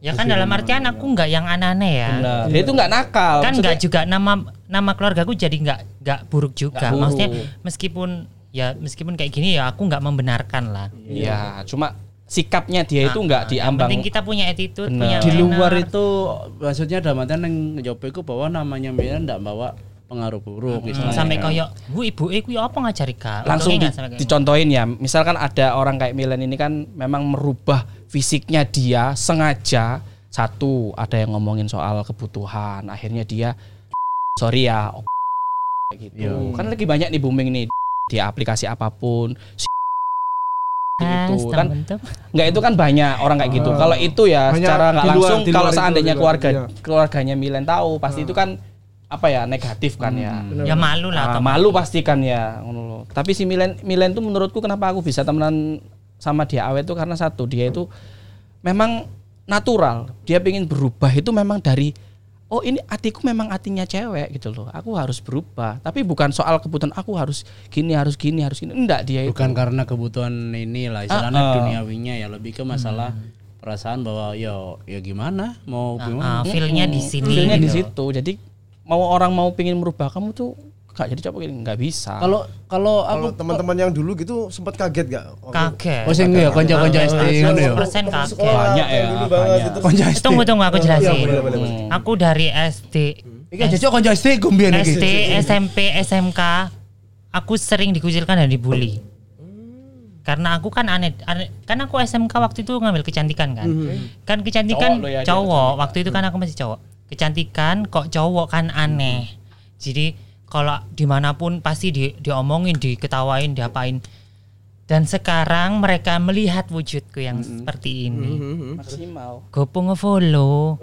Ya kan dalam artian aku enggak yang aneh-aneh ya. Benar. Dia itu nggak nakal. Kan Maksudnya- enggak juga nama nama keluargaku jadi enggak enggak buruk juga. Nggak buruk. Maksudnya meskipun ya meskipun kayak gini ya aku enggak membenarkan lah. Iya, cuma sikapnya dia itu nggak Yang diambang. penting kita punya attitude, punya Di manner. luar itu maksudnya dalam artian yang nyoba itu bahwa namanya Milan ndak bawa pengaruh buruk istilahnya. sampai koyo bu ibu eh kuwi apa ngajari kak langsung di- nggak gitu. dicontohin ya misalkan ada orang kayak Milan ini kan memang merubah fisiknya dia sengaja satu ada yang ngomongin soal kebutuhan akhirnya dia sorry ya kayak gitu Iya. kan lagi banyak nih booming nih di aplikasi apa pun Ah, itu kan nggak itu kan banyak orang kayak gitu kalau itu ya Banyak secara nggak luar- langsung di luar kalau seandainya juga, keluarga iya. keluarganya Milan tahu pasti itu kan apa ya negatif kan ya ya malu lah Ah, atau malu pasti kan ya ngono loh. Tapi si Milen Milen tuh menurutku kenapa aku bisa temenan sama dia awet tuh karena satu dia itu memang natural. Dia pengen berubah itu memang dari oh ini hatiku memang hatinya cewek gitu loh. Aku harus berubah. Tapi bukan soal kebutuhan aku harus gini harus gini harus gini. Enggak dia itu. bukan karena kebutuhan ini lah istilahnya Ah, ah. duniawinya ya lebih ke masalah perasaan bahwa ya ya gimana mau gimana Ah, feel-nya di sini Feelnya di gitu. situ. Jadi mau orang mau pengen merubah kamu tuh gak jadi coba nggak bisa. kalau kalau aku teman-teman yang dulu gitu sempat kaget gak? kaget oh sing ya konco-konco SD ngono ya 100% kaget Banyak ya, dulu banget banyak. gitu. konco SD tunggu tunggu aku jelasin boleh, boleh. Hmm. aku dari SD iki aja konco SD gumbian iki SD SMP SMK aku sering dikucilkan dan dibully. Karena aku kan aneh, aneh- kan aku SMK waktu itu ngambil kecantikan kan. Kan kecantikan Cowok ya, cowok, waktu itu kan aku masih cowok. Kecantikan kok cowok kan aneh. Jadi kalau di mana pun pasti di, diomongin, diketawain, diapain. Dan sekarang mereka melihat wujudku yang seperti ini. Maksimal. Gopo ngefollow.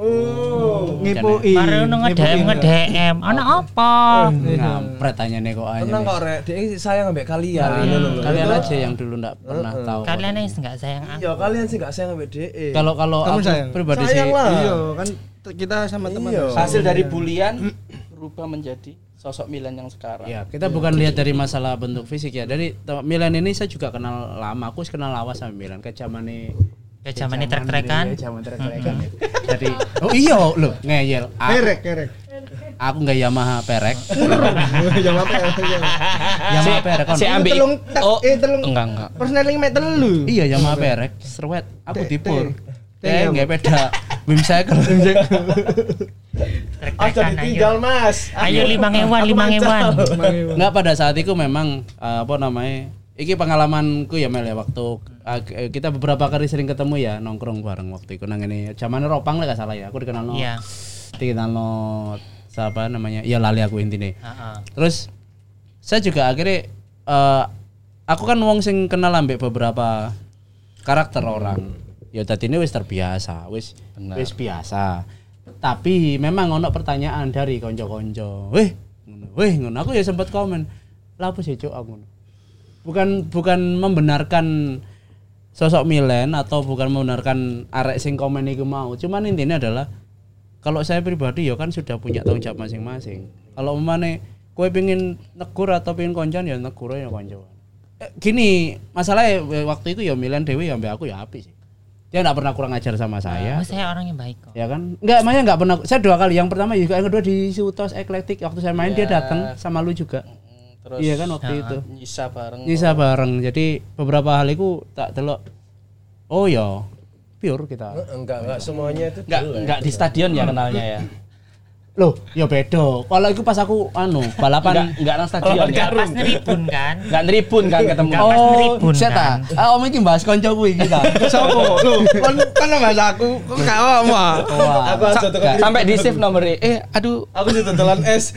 Ngipuin. Baru nge-DM nge-DM. Anak apa? Ngampret tanya nih kok aja. Tenang nih. kok rek, dia sayang ambek kalian. Nah, Ngono lho. kalian aja yang dulu nggak pernah tahu. Kalian yang nggak sayang aku. Iya, kalian sih gak sayang ambek DE. Kalau kalau Kamu aku sayang? pribadi sih sayang lah. Iya, kan kita sama teman. Iya. Hasil dari bulian berubah menjadi sosok Milan yang sekarang. Ya, kita bukan lihat dari masalah bentuk fisik ya. Dari Milan ini saya juga kenal lama. Aku kenal lawas sama Milan. Ke zaman Ke zaman ini trek-trekan. Iya, zaman trek-trekan. ya. Jadi oh iya loh, ngeyel. Aku, Kerek, kerek. aku nggak Yamaha perek. Jangan apa ya. Yamaha perek kan. Si ambil Telung tak, oh eh telung. enggak enggak. Persneling mek telu. Iya Yamaha perek. Serwet. Aku dipur. te- Eh, te- nggak beda. Wim cycle. Aja Trek-trekan ditinggal, ayo. Mas. Ayo lima ngewan, lima ngewan. Nggak pada saat itu memang eh, apa namanya? Iki pengalamanku ya Mel ya waktu eh, kita beberapa kali sering ketemu ya nongkrong bareng waktu itu nang ini zaman ropang lah gak salah ya aku dikenal no Iya. dikenal no siapa namanya ya lali aku intinya Heeh. terus saya juga akhirnya eh, aku kan wong sing kenal ambek beberapa karakter orang ya tadi ini wis terbiasa wis wis biasa. Tapi memang ono pertanyaan dari konco-konco. Weh weh ngono. Aku ya sempat komen lah apa sih cuk? Aku ngono. Bukan bukan membenarkan sosok Milen atau bukan membenarkan arek sing komen iku mau. Cuman intinya adalah kalau saya pribadi ya kan sudah punya tanggung jawab masing-masing. Kalau memane kue pengen negur atau pengen koncan ya negur ya konco eh, gini masalahnya waktu itu ya Milen Dewi ya mbak aku ya api sih dia nggak pernah kurang ajar sama saya. Oh, saya orang yang baik kok. ya kan? Nggak makanya nggak pernah. Saya dua kali. Yang pertama juga yang kedua di Sutos Eclectic. Waktu saya main dia datang sama lu juga. Terus iya kan waktu itu. Nyisa bareng. nyisa bareng. Jadi beberapa hal itu tak delok. Oh ya pure kita. Enggak, enggak. Semuanya itu Enggak enggak di stadion ya kenalnya ya. loh ya beda kalau itu pas aku anu Enggak balapan enggak nang stadion ya. Pas neribun kan. Enggak neribun kan ketemu. Enggak pas neribun saya kan. tak ah om iki bahas konco kuwi kita Sopo? Lu kan kan bahasa aku kok gak apa wah Aku aja tuh Sampai di save nomornya. Eh, aduh. Aku sih tetelan es.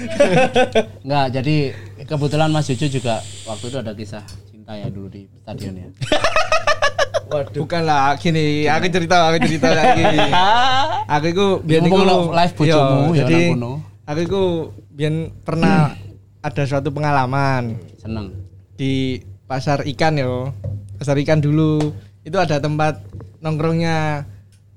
Enggak, jadi kebetulan Mas Jojo juga waktu itu ada kisah cinta ya dulu di stadion ya. Waduh. Bukan lah, gini, aku cerita, aku cerita lagi. aku itu biar iku live bojomu, ya jadi aku itu biar pernah ada suatu pengalaman Seneng. di pasar ikan yo. Pasar ikan dulu. Itu ada tempat nongkrongnya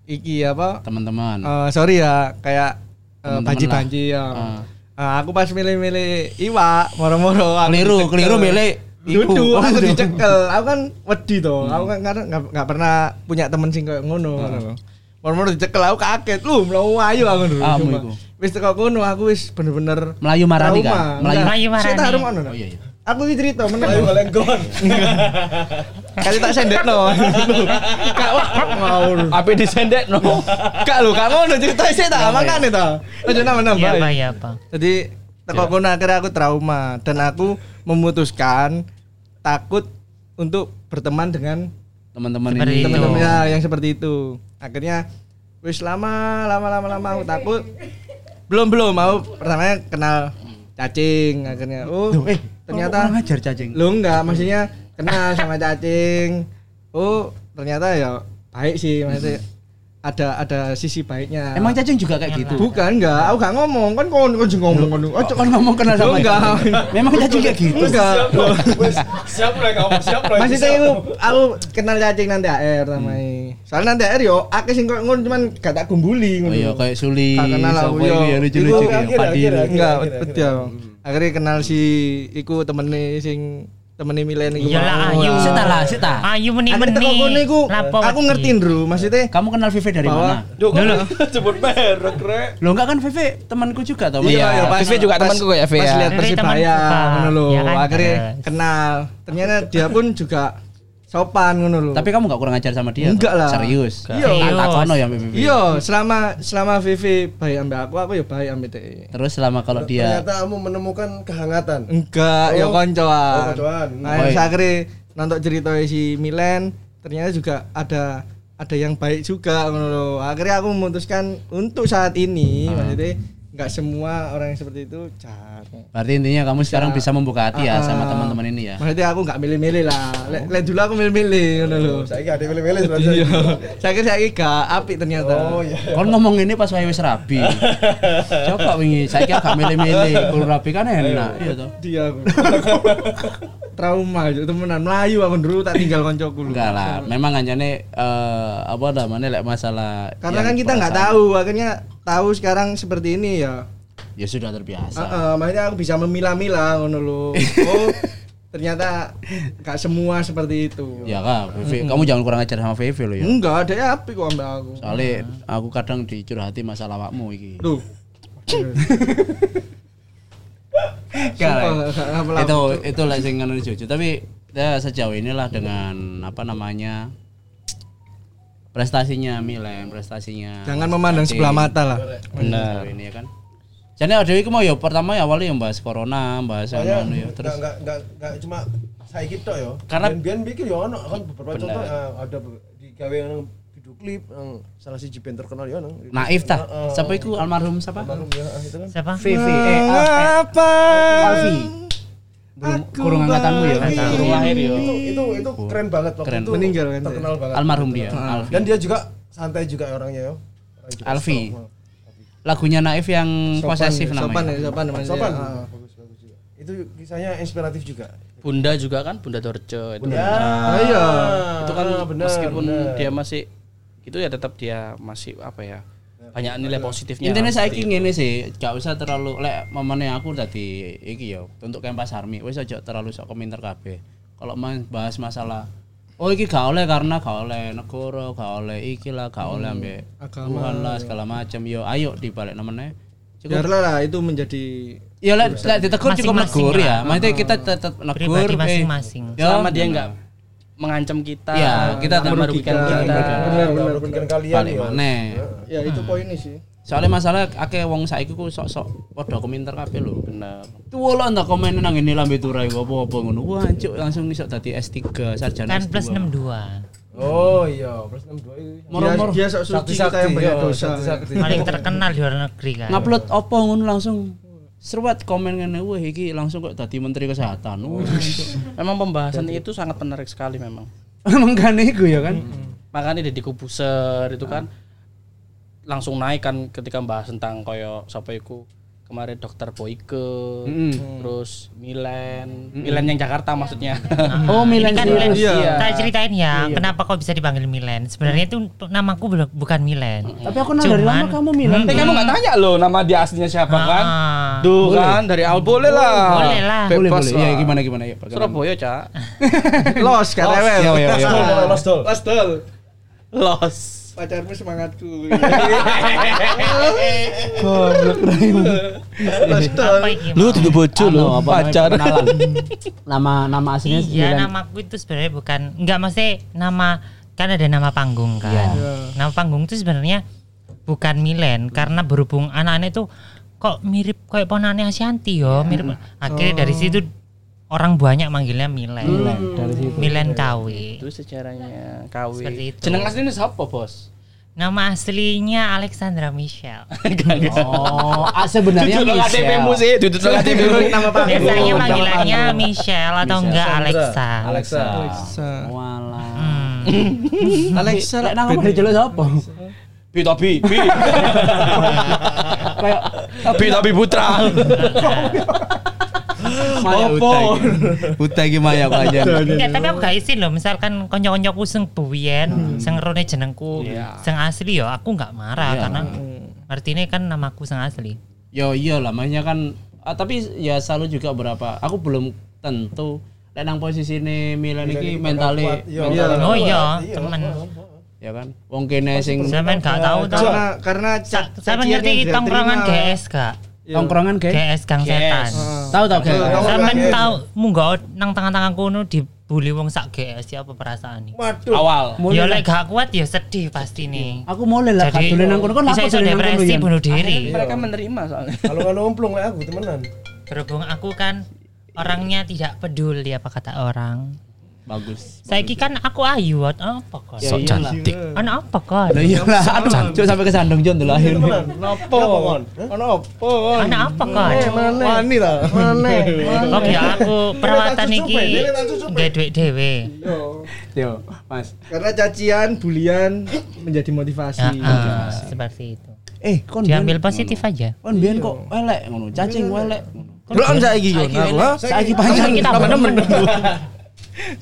iki apa? Teman-teman. Eh, sorry ya, kayak eh, banji-banji ya. Ah. Eh, aku pas milih-milih iwak, moro-moro Keliru, keliru milih. Duduk, aku dicekel. Aku kan wedi to. Aku kan karena nggak pernah punya temen sing kayak ngono ngono lho. Moro-moro dicekel aku kaget. Lu mlayu ayu aku dulu. Iku. Wis teko kono aku wis bener-bener Melayu marani kan? Melayu. Marani. Saya tak rumah Oh iya iya. Aku iki cerita meneng. Ayo lenggon. Kali tak sendekno. Kak wah mau. Apa disendek no? Kak lu gak ngono cerita sih tak makane ta. Aja nama-nama. Iya apa ya apa. Jadi teko kono akhirnya aku trauma dan aku memutuskan takut untuk berteman dengan Teman-teman ini. teman-teman ya, yang seperti itu. Akhirnya wis lama lama lama lama aku takut. Belum belum mau pertamanya kenal cacing akhirnya. Oh, Duh, eh ternyata kurang ajar cacing. lu enggak maksudnya kenal sama cacing. Oh, ternyata ya baik sih maksudnya ada ada sisi baiknya. Emang cacing juga kayak gitu. bukan enggak, aku enggak ngomong kan kon kon ngomong kon. Oh, Kan ngomong kenal sama enggak. Memang cacing kayak gitu. Enggak. Wes, siap lah kamu, siap lah. Masih saya aku, aku kenal cacing nanti AR namanya. Soalnya nanti AR yo akeh sing kok ngono cuman gak tak gumbuli Oh ngono. iya kayak Suli. Kenal aku, yo. ya lucu-lucu. Enggak, betul. Akhirnya kenal si iku temene sing temene Milen iku. Iyalah mau. Ayu. Sita lah, Sita. Ayu meni-meni. kono iku Lapo aku ngerti, Bro. Maksudnya Kamu kenal Vivi dari mana? Duh, kan sebut merek, Rek. Lo enggak kan Vivi temanku juga tau. Iya, iya, Vivi juga temanku kayak Vivi Pas ya. lihat Persibaya ngono lho. Ya kan, Akhirnya kenal. Ternyata dia pun juga sopan ngono lho. Tapi kamu gak kurang ajar sama dia? Enggak lah. Serius. Iya. Tak takono ya Vivi. Iya, selama selama Vivi baik ambek aku, aku ya baik ambek TE. Terus selama kalau dia Ternyata kamu menemukan kehangatan. Enggak, ya Oh. koncoan. Oh, koncoan. Nah, iya. saya akhirnya nonton cerita si Milen, ternyata juga ada ada yang baik juga ngono lho. Akhirnya aku memutuskan untuk saat ini, Ah. maksudnya enggak semua orang yang seperti itu car. berarti intinya kamu sekarang bisa membuka hati ya Ah, sama ah. teman-teman ini ya. Maksudnya aku enggak milih-milih lah. Lek dulu aku milih-milih ngono lho. Saya ada milih-milih Iya. sebenarnya. Saya kira saya gak apik ternyata. Oh iya. Kon ngomong ini pas wae wis rabi. Coba wingi saiki gak milih-milih, kulo rabi kan enak, iya toh. Dia aku. Trauma aja temenan Melayu aku dulu tak tinggal koncoku lho. Enggak lah, memang anjane eh apa namanya lek masalah Karena kan kita nggak tahu, akhirnya tahu sekarang seperti ini ya. Ya sudah terbiasa. Heeh, makanya aku bisa memilah-milah ngono lho. Oh, ternyata nggak semua seperti itu. Ya kak, Vivi, kamu jangan kurang ajar sama Vivi lo ya. Enggak, ada ya api kok ambek aku. Soalnya aku kadang dicurhati masalah awakmu iki. Tuh. Sumpah, itu itu lah sing ngono jujur tapi ya sejauh inilah dengan apa namanya prestasinya Milen prestasinya Jangan memandang sebelah mata lah. benar ini ya kan jadi ada itu mau ya pertama ya awalnya yang bahas corona bahas yang Soalnya anu ya terus enggak enggak enggak cuma saya gitu ya. Karena- biar bikin ya ono kan beberapa Bener. contoh eh, ada di gawe yang video klip yang salah si band terkenal ya nang. naif tah Heeh. siapa itu almarhum siapa Almarhum ya itu kan. Siapa? Vivi eh eh, Apa? Alfi belum kurung angkatanmu ya Iya, Kurung lahir ya. Itu itu itu keren banget waktu Keren. itu. Meninggal kan, Terkenal banget. almarhum dia Alfi Dan dia juga santai juga orangnya ya. Orang Alfi. lagunya naif yang Sopan, posesif Sopan namanya ya, sopan namanya. Sopan. Ah. Bagus bagus juga. Itu kisahnya inspiratif juga. Bunda juga kan, Bunda Dorce itu. Ya. Ah, iya. Itu kan Ah, benar, meskipun benar. dia masih itu ya tetap dia masih apa ya? Banyak nilai positifnya. Intinya saya ingin ini sih, gak usah terlalu lek mamane aku tadi iki yo untuk Kempas Army, wis aja terlalu sok komentar kabeh. Kalau main bahas masalah oh iki gak oleh karena gak oleh negara, gak oleh iki lah, gak oleh ambek agama. Tuhan lah segala macam. Yo ayo dibalik namanya. Cukup Biarlah lah itu menjadi Ya lek lek ditegur cukup negur ya. lah. Maksudnya kita tetap negur Pribadi eh, masing-masing. ya, selama dia benar. enggak mengancam kita, Iya, kita tetap merugikan merugikan. kita. Benar, benar benar Merugikan kalian balik ya. maneh. Ya itu poinnya sih. Soalnya masalah akeh wong saiki ku sok-sok padha komentar kabeh lho. Benar. Tuwa lah ndak komen nang ini lambe turai apa-apa ngono. Wah, cuk langsung iso dadi S3 sarjana Kan S2. plus 62. Oh iya, plus 62 itu. Moro-moro. Dia, dia sok suci kita yang banyak dosa. Paling terkenal di luar negeri kan. Ngupload apa ngono langsung seruat komen ngene wah iki langsung kok dadi menteri kesehatan. Cuk. Memang pembahasan itu sangat menarik sekali memang. Emang kan iku ya kan. Makanya Deddy Kobuser itu kan langsung naik kan ketika bahas tentang koyo sapa iku kemarin dokter Boyke, Mm-mm. terus Milen, Milen yang Jakarta maksudnya. Oh, Ini Milan kan Milan. Iya. tak ceritain ya, kenapa kok bisa dipanggil Milen? Sebenarnya itu namaku bukan Milen. Tapi aku nang dari lama kamu Milan. Tapi kamu nggak tanya loh nama dia aslinya siapa kan? Ah. Tuh kan dari awal boleh lah. Boleh lah. Boleh Bebas boleh. lah. Ya gimana gimana ya. Surabaya, Cak. Los kan. Los dol. Los dol. Los. Pacarmu semangatku. Ini? Lu bojo Anu, lo, pacar. nama nama aslinya Iya, namaku itu sebenarnya bukan enggak maksudnya nama kan ada nama panggung kan. Iya. Nama panggung itu sebenarnya bukan Milen karena berhubung anak-anak itu kok mirip kayak ponannya Ashanti yo, mirip. Akhirnya dari situ orang banyak manggilnya Milen. Milan dari situ. Milen KW. Itu sejarahnya Seperti KW. itu. Jeneng aslinya siapa, Bos? Nama aslinya Alexandra Michelle. Oh, ah, sebenarnya Duduk Michelle. KTP-mu sih, duduk KTP-mu. Nama panggung. Biasanya panggilannya Michelle atau Michelle. enggak. Alexa. Alexa. Alexa. Walah. Hmm. Alexa Lek nang apa dijeluk sapa? Bi tapi, bi. Kayak Bi tapi putra. Maya Uta iki. Uta iki Maya kok aja. Enggak, tapi aku gak isin loh. Misalkan konco-koncoku sing buyen, sing rone jenengku, Iya. sing asli ya aku nggak marah Iya. karena artinya kan namaku sing asli. Yo iya lah, makanya kan ah, tapi ya selalu juga berapa. Aku belum tentu lek nang posisi ini Milan iki mentale Iya, Oh iya, Iya, temen. ya kan. Wong kene sing Sampean gak tahu toh. Karena karena Sampean ngerti tongkrongan. GS gak? Iya. tongkrongan kayak GS Gang Setan. tahu tahu kayak Tahu. Sampean Tongkrongan tahu munggah nang tangan-tangan kuno di bully wong sak GS ya apa perasaan nih? Waduh. Awal. Ya lek gak kuat ya sedih pasti nih. Aku mulai lah Jadi gak dolen nang kono kan kono depresi Yan. bunuh diri. Mereka menerima soalnya. Kalau nggak nomplung lah aku temenan. Berhubung aku kan orangnya tidak peduli apa kata orang. Bagus. Saiki kan aku ayu, apa kon? Ya Sok iyalah. cantik. Ana apa kon? Lah iyalah, aduh, cuk sampai kesandung Jon dulu akhirnya. Temenan. Nopo? Kon? Ono apa? kon? Ana apa? Eh, mana? Wani ta. Mana? Kok ya aku perawatan iki nggak duit dhewe. Yo, Mas. Karena cacian, bulian menjadi motivasi. Ya, seperti itu. Eh, kon Diambil positif aja. Kon biyen kok elek ngono, cacing welek ngono. Belum saiki kon Saiki elek, panjang Kita temen-temen.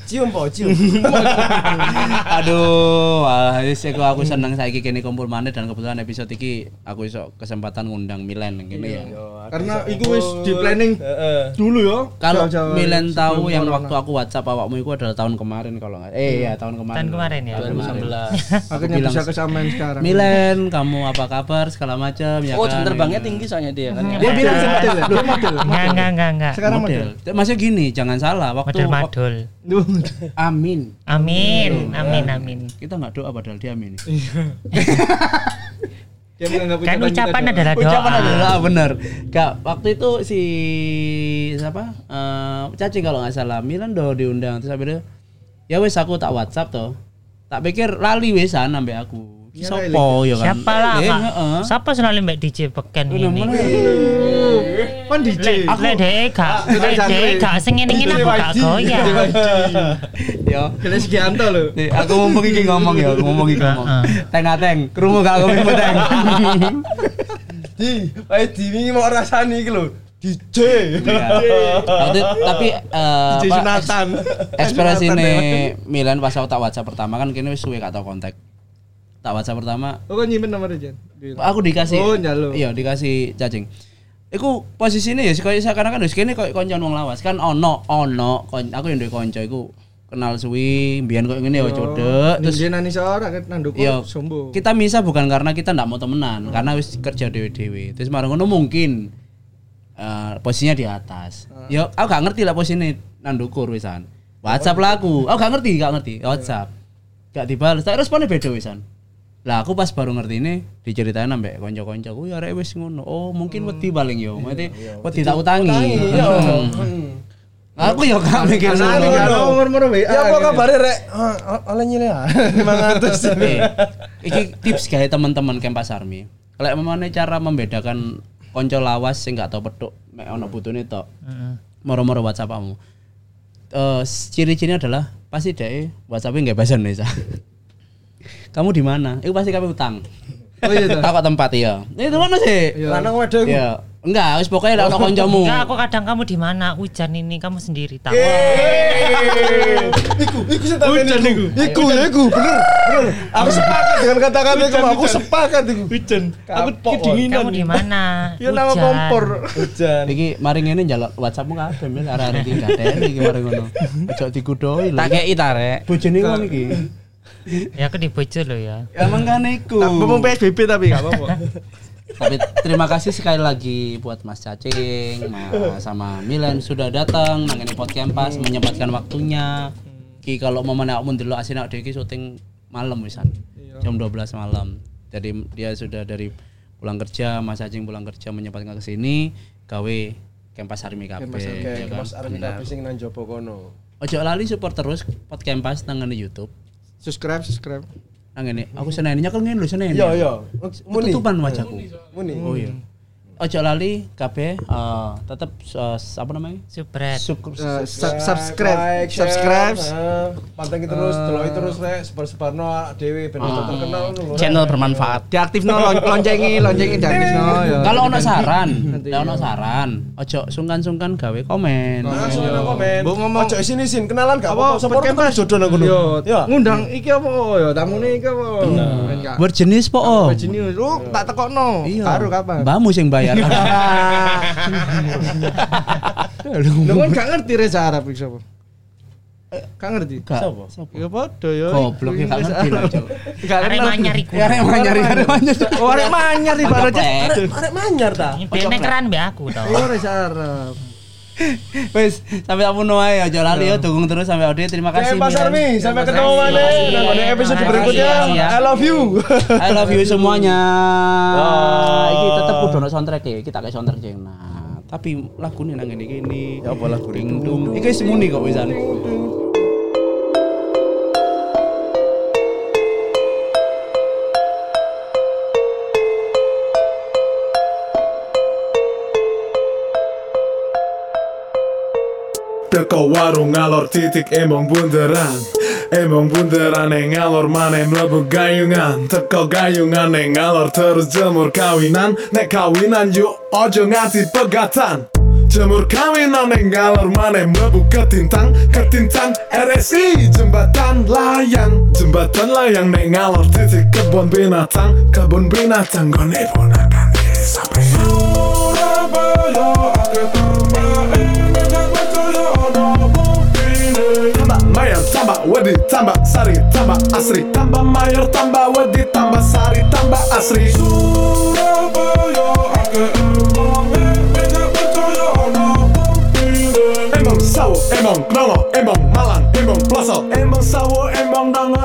Cium po, cium. Aduh, wah, aku aku seneng saiki kene kumpul maneh dan kebetulan episode iki aku iso kesempatan ngundang Milen ngene ya. Karena iku wis di planning dulu yo. Kalau Milen tahu yang corona. waktu aku WhatsApp awakmu itu adalah tahun kemarin kalau nggak. Eh ya tahun kemarin. Tahun kemarin ya? Tahun kemarin. akhirnya bilang- bisa kesamaan sekarang. Milen, kamu apa kabar segala macam ya Oh, kan? terbangnya tinggi soalnya dia kan. Dia bilang Dia sempat model ya? Dia model. Enggak, enggak, enggak, enggak. Sekarang model. model. Maksudnya gini, jangan salah. Waktu Model madul. Amin. Amin, amin, amin. Kita nggak doa padahal dia amin. Menganggap Kan kita ucapan doa. adalah doa. Ucapan adalah benar. Gak waktu itu si siapa? Eh Cacing kalau nggak salah Milan do diundang terus itu ya wes aku tak WhatsApp toh. Tak pikir lali wesan sampai aku. Sopo ya kan? Siapa lah, Eh. Siapa selalu mbak DJ beken ini? Mana? Kan DJ. Lek lek dhek gak, lek dhek gak sing ngene-ngene aku gak goyang. Yo. Kena Sugianto lho. Aku ngomong iki ngomong ya, aku ngomong iki ngomong. Heeh. Teng ateng, krungu gak aku mimpi teng. Di, ayo di ini mau rasani iki lho. DJ. Iya. Itu- tapi eh, DJ Sunatan. ekspresi ini Milan pas aku tak WhatsApp pertama kan kini wis suwe gak tau kontak. Tak WhatsApp pertama, Oh, kok nyimpen nomor Jan? aku dikasih. Oh, nyalo. Iya, dikasih cacing. Iku posisinya ya kaya sekarang kan wis kene koyo konco wong lawas kan ono ono kon, aku yang duwe kanca iku kenal suwi, mbiyen koyo ngene ya codek Terus dia nani seorang kan nanduk Iya. sombong. Kita misah bukan karena kita ndak mau temenan, karena wis kerja dewe-dewe. Terus marang ngono mungkin eh, posisinya di atas. Yo, aku gak ngerti lah posisinya nandukur wisan. WhatsApp lah aku. Aku gak ngerti, gak ngerti. WhatsApp. Gak dibalas. Tak responnya beda wisan. Lah aku pas baru ngerti ini diceritain ambek kanca-kanca ku ya arek wis ngono. Oh, mungkin wedi paling yo. Berarti wedi tak utangi. Hmm. Aku yo gak mikir ngono. kan nomor-nomor WA. Ya apa gitu. kabare rek? Ah, Oleh nyile ya. 500. Eh, iki tips kayak teman-teman Kempas Army. Kalau memang cara membedakan konco lawas sing gak tau petuk mek ono butune tok. Heeh. Moro-moro WhatsApp kamu. Eh ciri-cirinya adalah pasti deh WhatsApp-nya nggak bahasa Indonesia. Kamu di mana? Itu pasti kami utang. Oh iya toh. Aku tempat ya. Itu mana sih? Lanang wedok iku. Ya. Enggak, wis pokoknya ada ono koncomu. Enggak, aku kadang kamu di mana? Hujan ini kamu sendiri tahu. Iku, iku sing tak iku. Iku, iku, bener, bener. Aku sepakat dengan kata-kata iku, aku sepakat iku. Hujan. Aku kedinginan. Kamu di mana? Ya nama kompor. Hujan. Iki mari ngene njaluk WhatsAppmu kabeh mil arek-arek iki gateni iki mari ngono. Ojo digudoi lho. Tak kei ta rek. Bojone ngono iki. Ya aku dibojo lo ya. Ya mangkane iku. Mumpung PSBB tapi gak apa-apa. Tapi terima kasih sekali lagi buat Mas Cacing, Mas sama Milan sudah datang nangani podcast pas menyempatkan waktunya. Ki kalau mau mana mun delok asin awake iki syuting malam wisan. Jam 12 malam. Jadi dia sudah dari pulang kerja, Mas Cacing pulang kerja menyempatkan ke sini gawe Kempas Army kabeh. Oke, ya kan? Mas Armi kabeh sing nang jopo kono. Ojo lali support terus podcast pas nang ngene YouTube. Subscribe, subscribe. Nang ngene, aku seneni nyekel ngene lho seneni. Iya, iya. Muni. Tutupan wajahku. Muni. Oh iya. Ojo lali kabeh eh, tetep eh, apa namanya? Subret. Syukur Eh, sub- subscribe, subscribe. Pantengin terus, deloki terus rek, sebar-sebarno dhewe ben Ah. terkenal ngono. Channel bermanfaat. Diaktifno lon- loncengi, loncengi diaktifno ya. Kalau ono saran, kalau ono saran, ojo sungkan-sungkan gawe komen. Langsung nang komen. Mbok ngomong- Ojo sini sin kenalan gak apa apa-apa. Podcast jodoh nang. Yo, Ya. ngundang iki apa ya tamune iki apa? Berjenis po om. Bajini lu tak tekokno. Iya. Karo kapan? Mbahmu sing bayar. Lu kan gak ngerti reza Arab iki sapa? Gak ngerti. Gak. Siapa? Ya padha ya. Goblok ya gak ngerti lah, Cok. Gak Arek kenal. manyar iku. Ya arek manyar, arek manyar. Arek manyar di. Arek manyar ta. Ini keran mbak aku tau. Oh, reza Arab. Wes, sampai aku ae aja lali ya dukung terus sampai Ode. Terima kasih. Oke, Mas. Armi, sampai Terima ketemu mana di episode Makasih, berikutnya. ya. I love you. I love you semuanya. Oh. Iki tetep kudu ono soundtrack ya, kita kayak soundtrack yang nah. Tapi lagu nang ngene gini. Ya apa lagu Ding dum. Iki wis muni kok wisan. Teko warung ngalor titik emong bunderan. Emong bunderan yang ngalor mana mlebu gayungan. Teko gayungan yang ngalor terus jemur kawinan. Nek kawinan yuk ojo nganti pegatan. Jemur kawinan yang ngalor mana mlebu ketintang. Ketintang RSI jembatan layang. Jembatan layang nek ngalor titik kebun binatang. Kebun binatang gone ponakan sampai Surabaya Wadi tambah Sari tambah Asri. Tambah Mayor tambah Wadi tambah Sari tambah Asri. Surabaya eh, Emang sawo, emang nongo, emang malang, emang plasal emang sawo, emang nongo,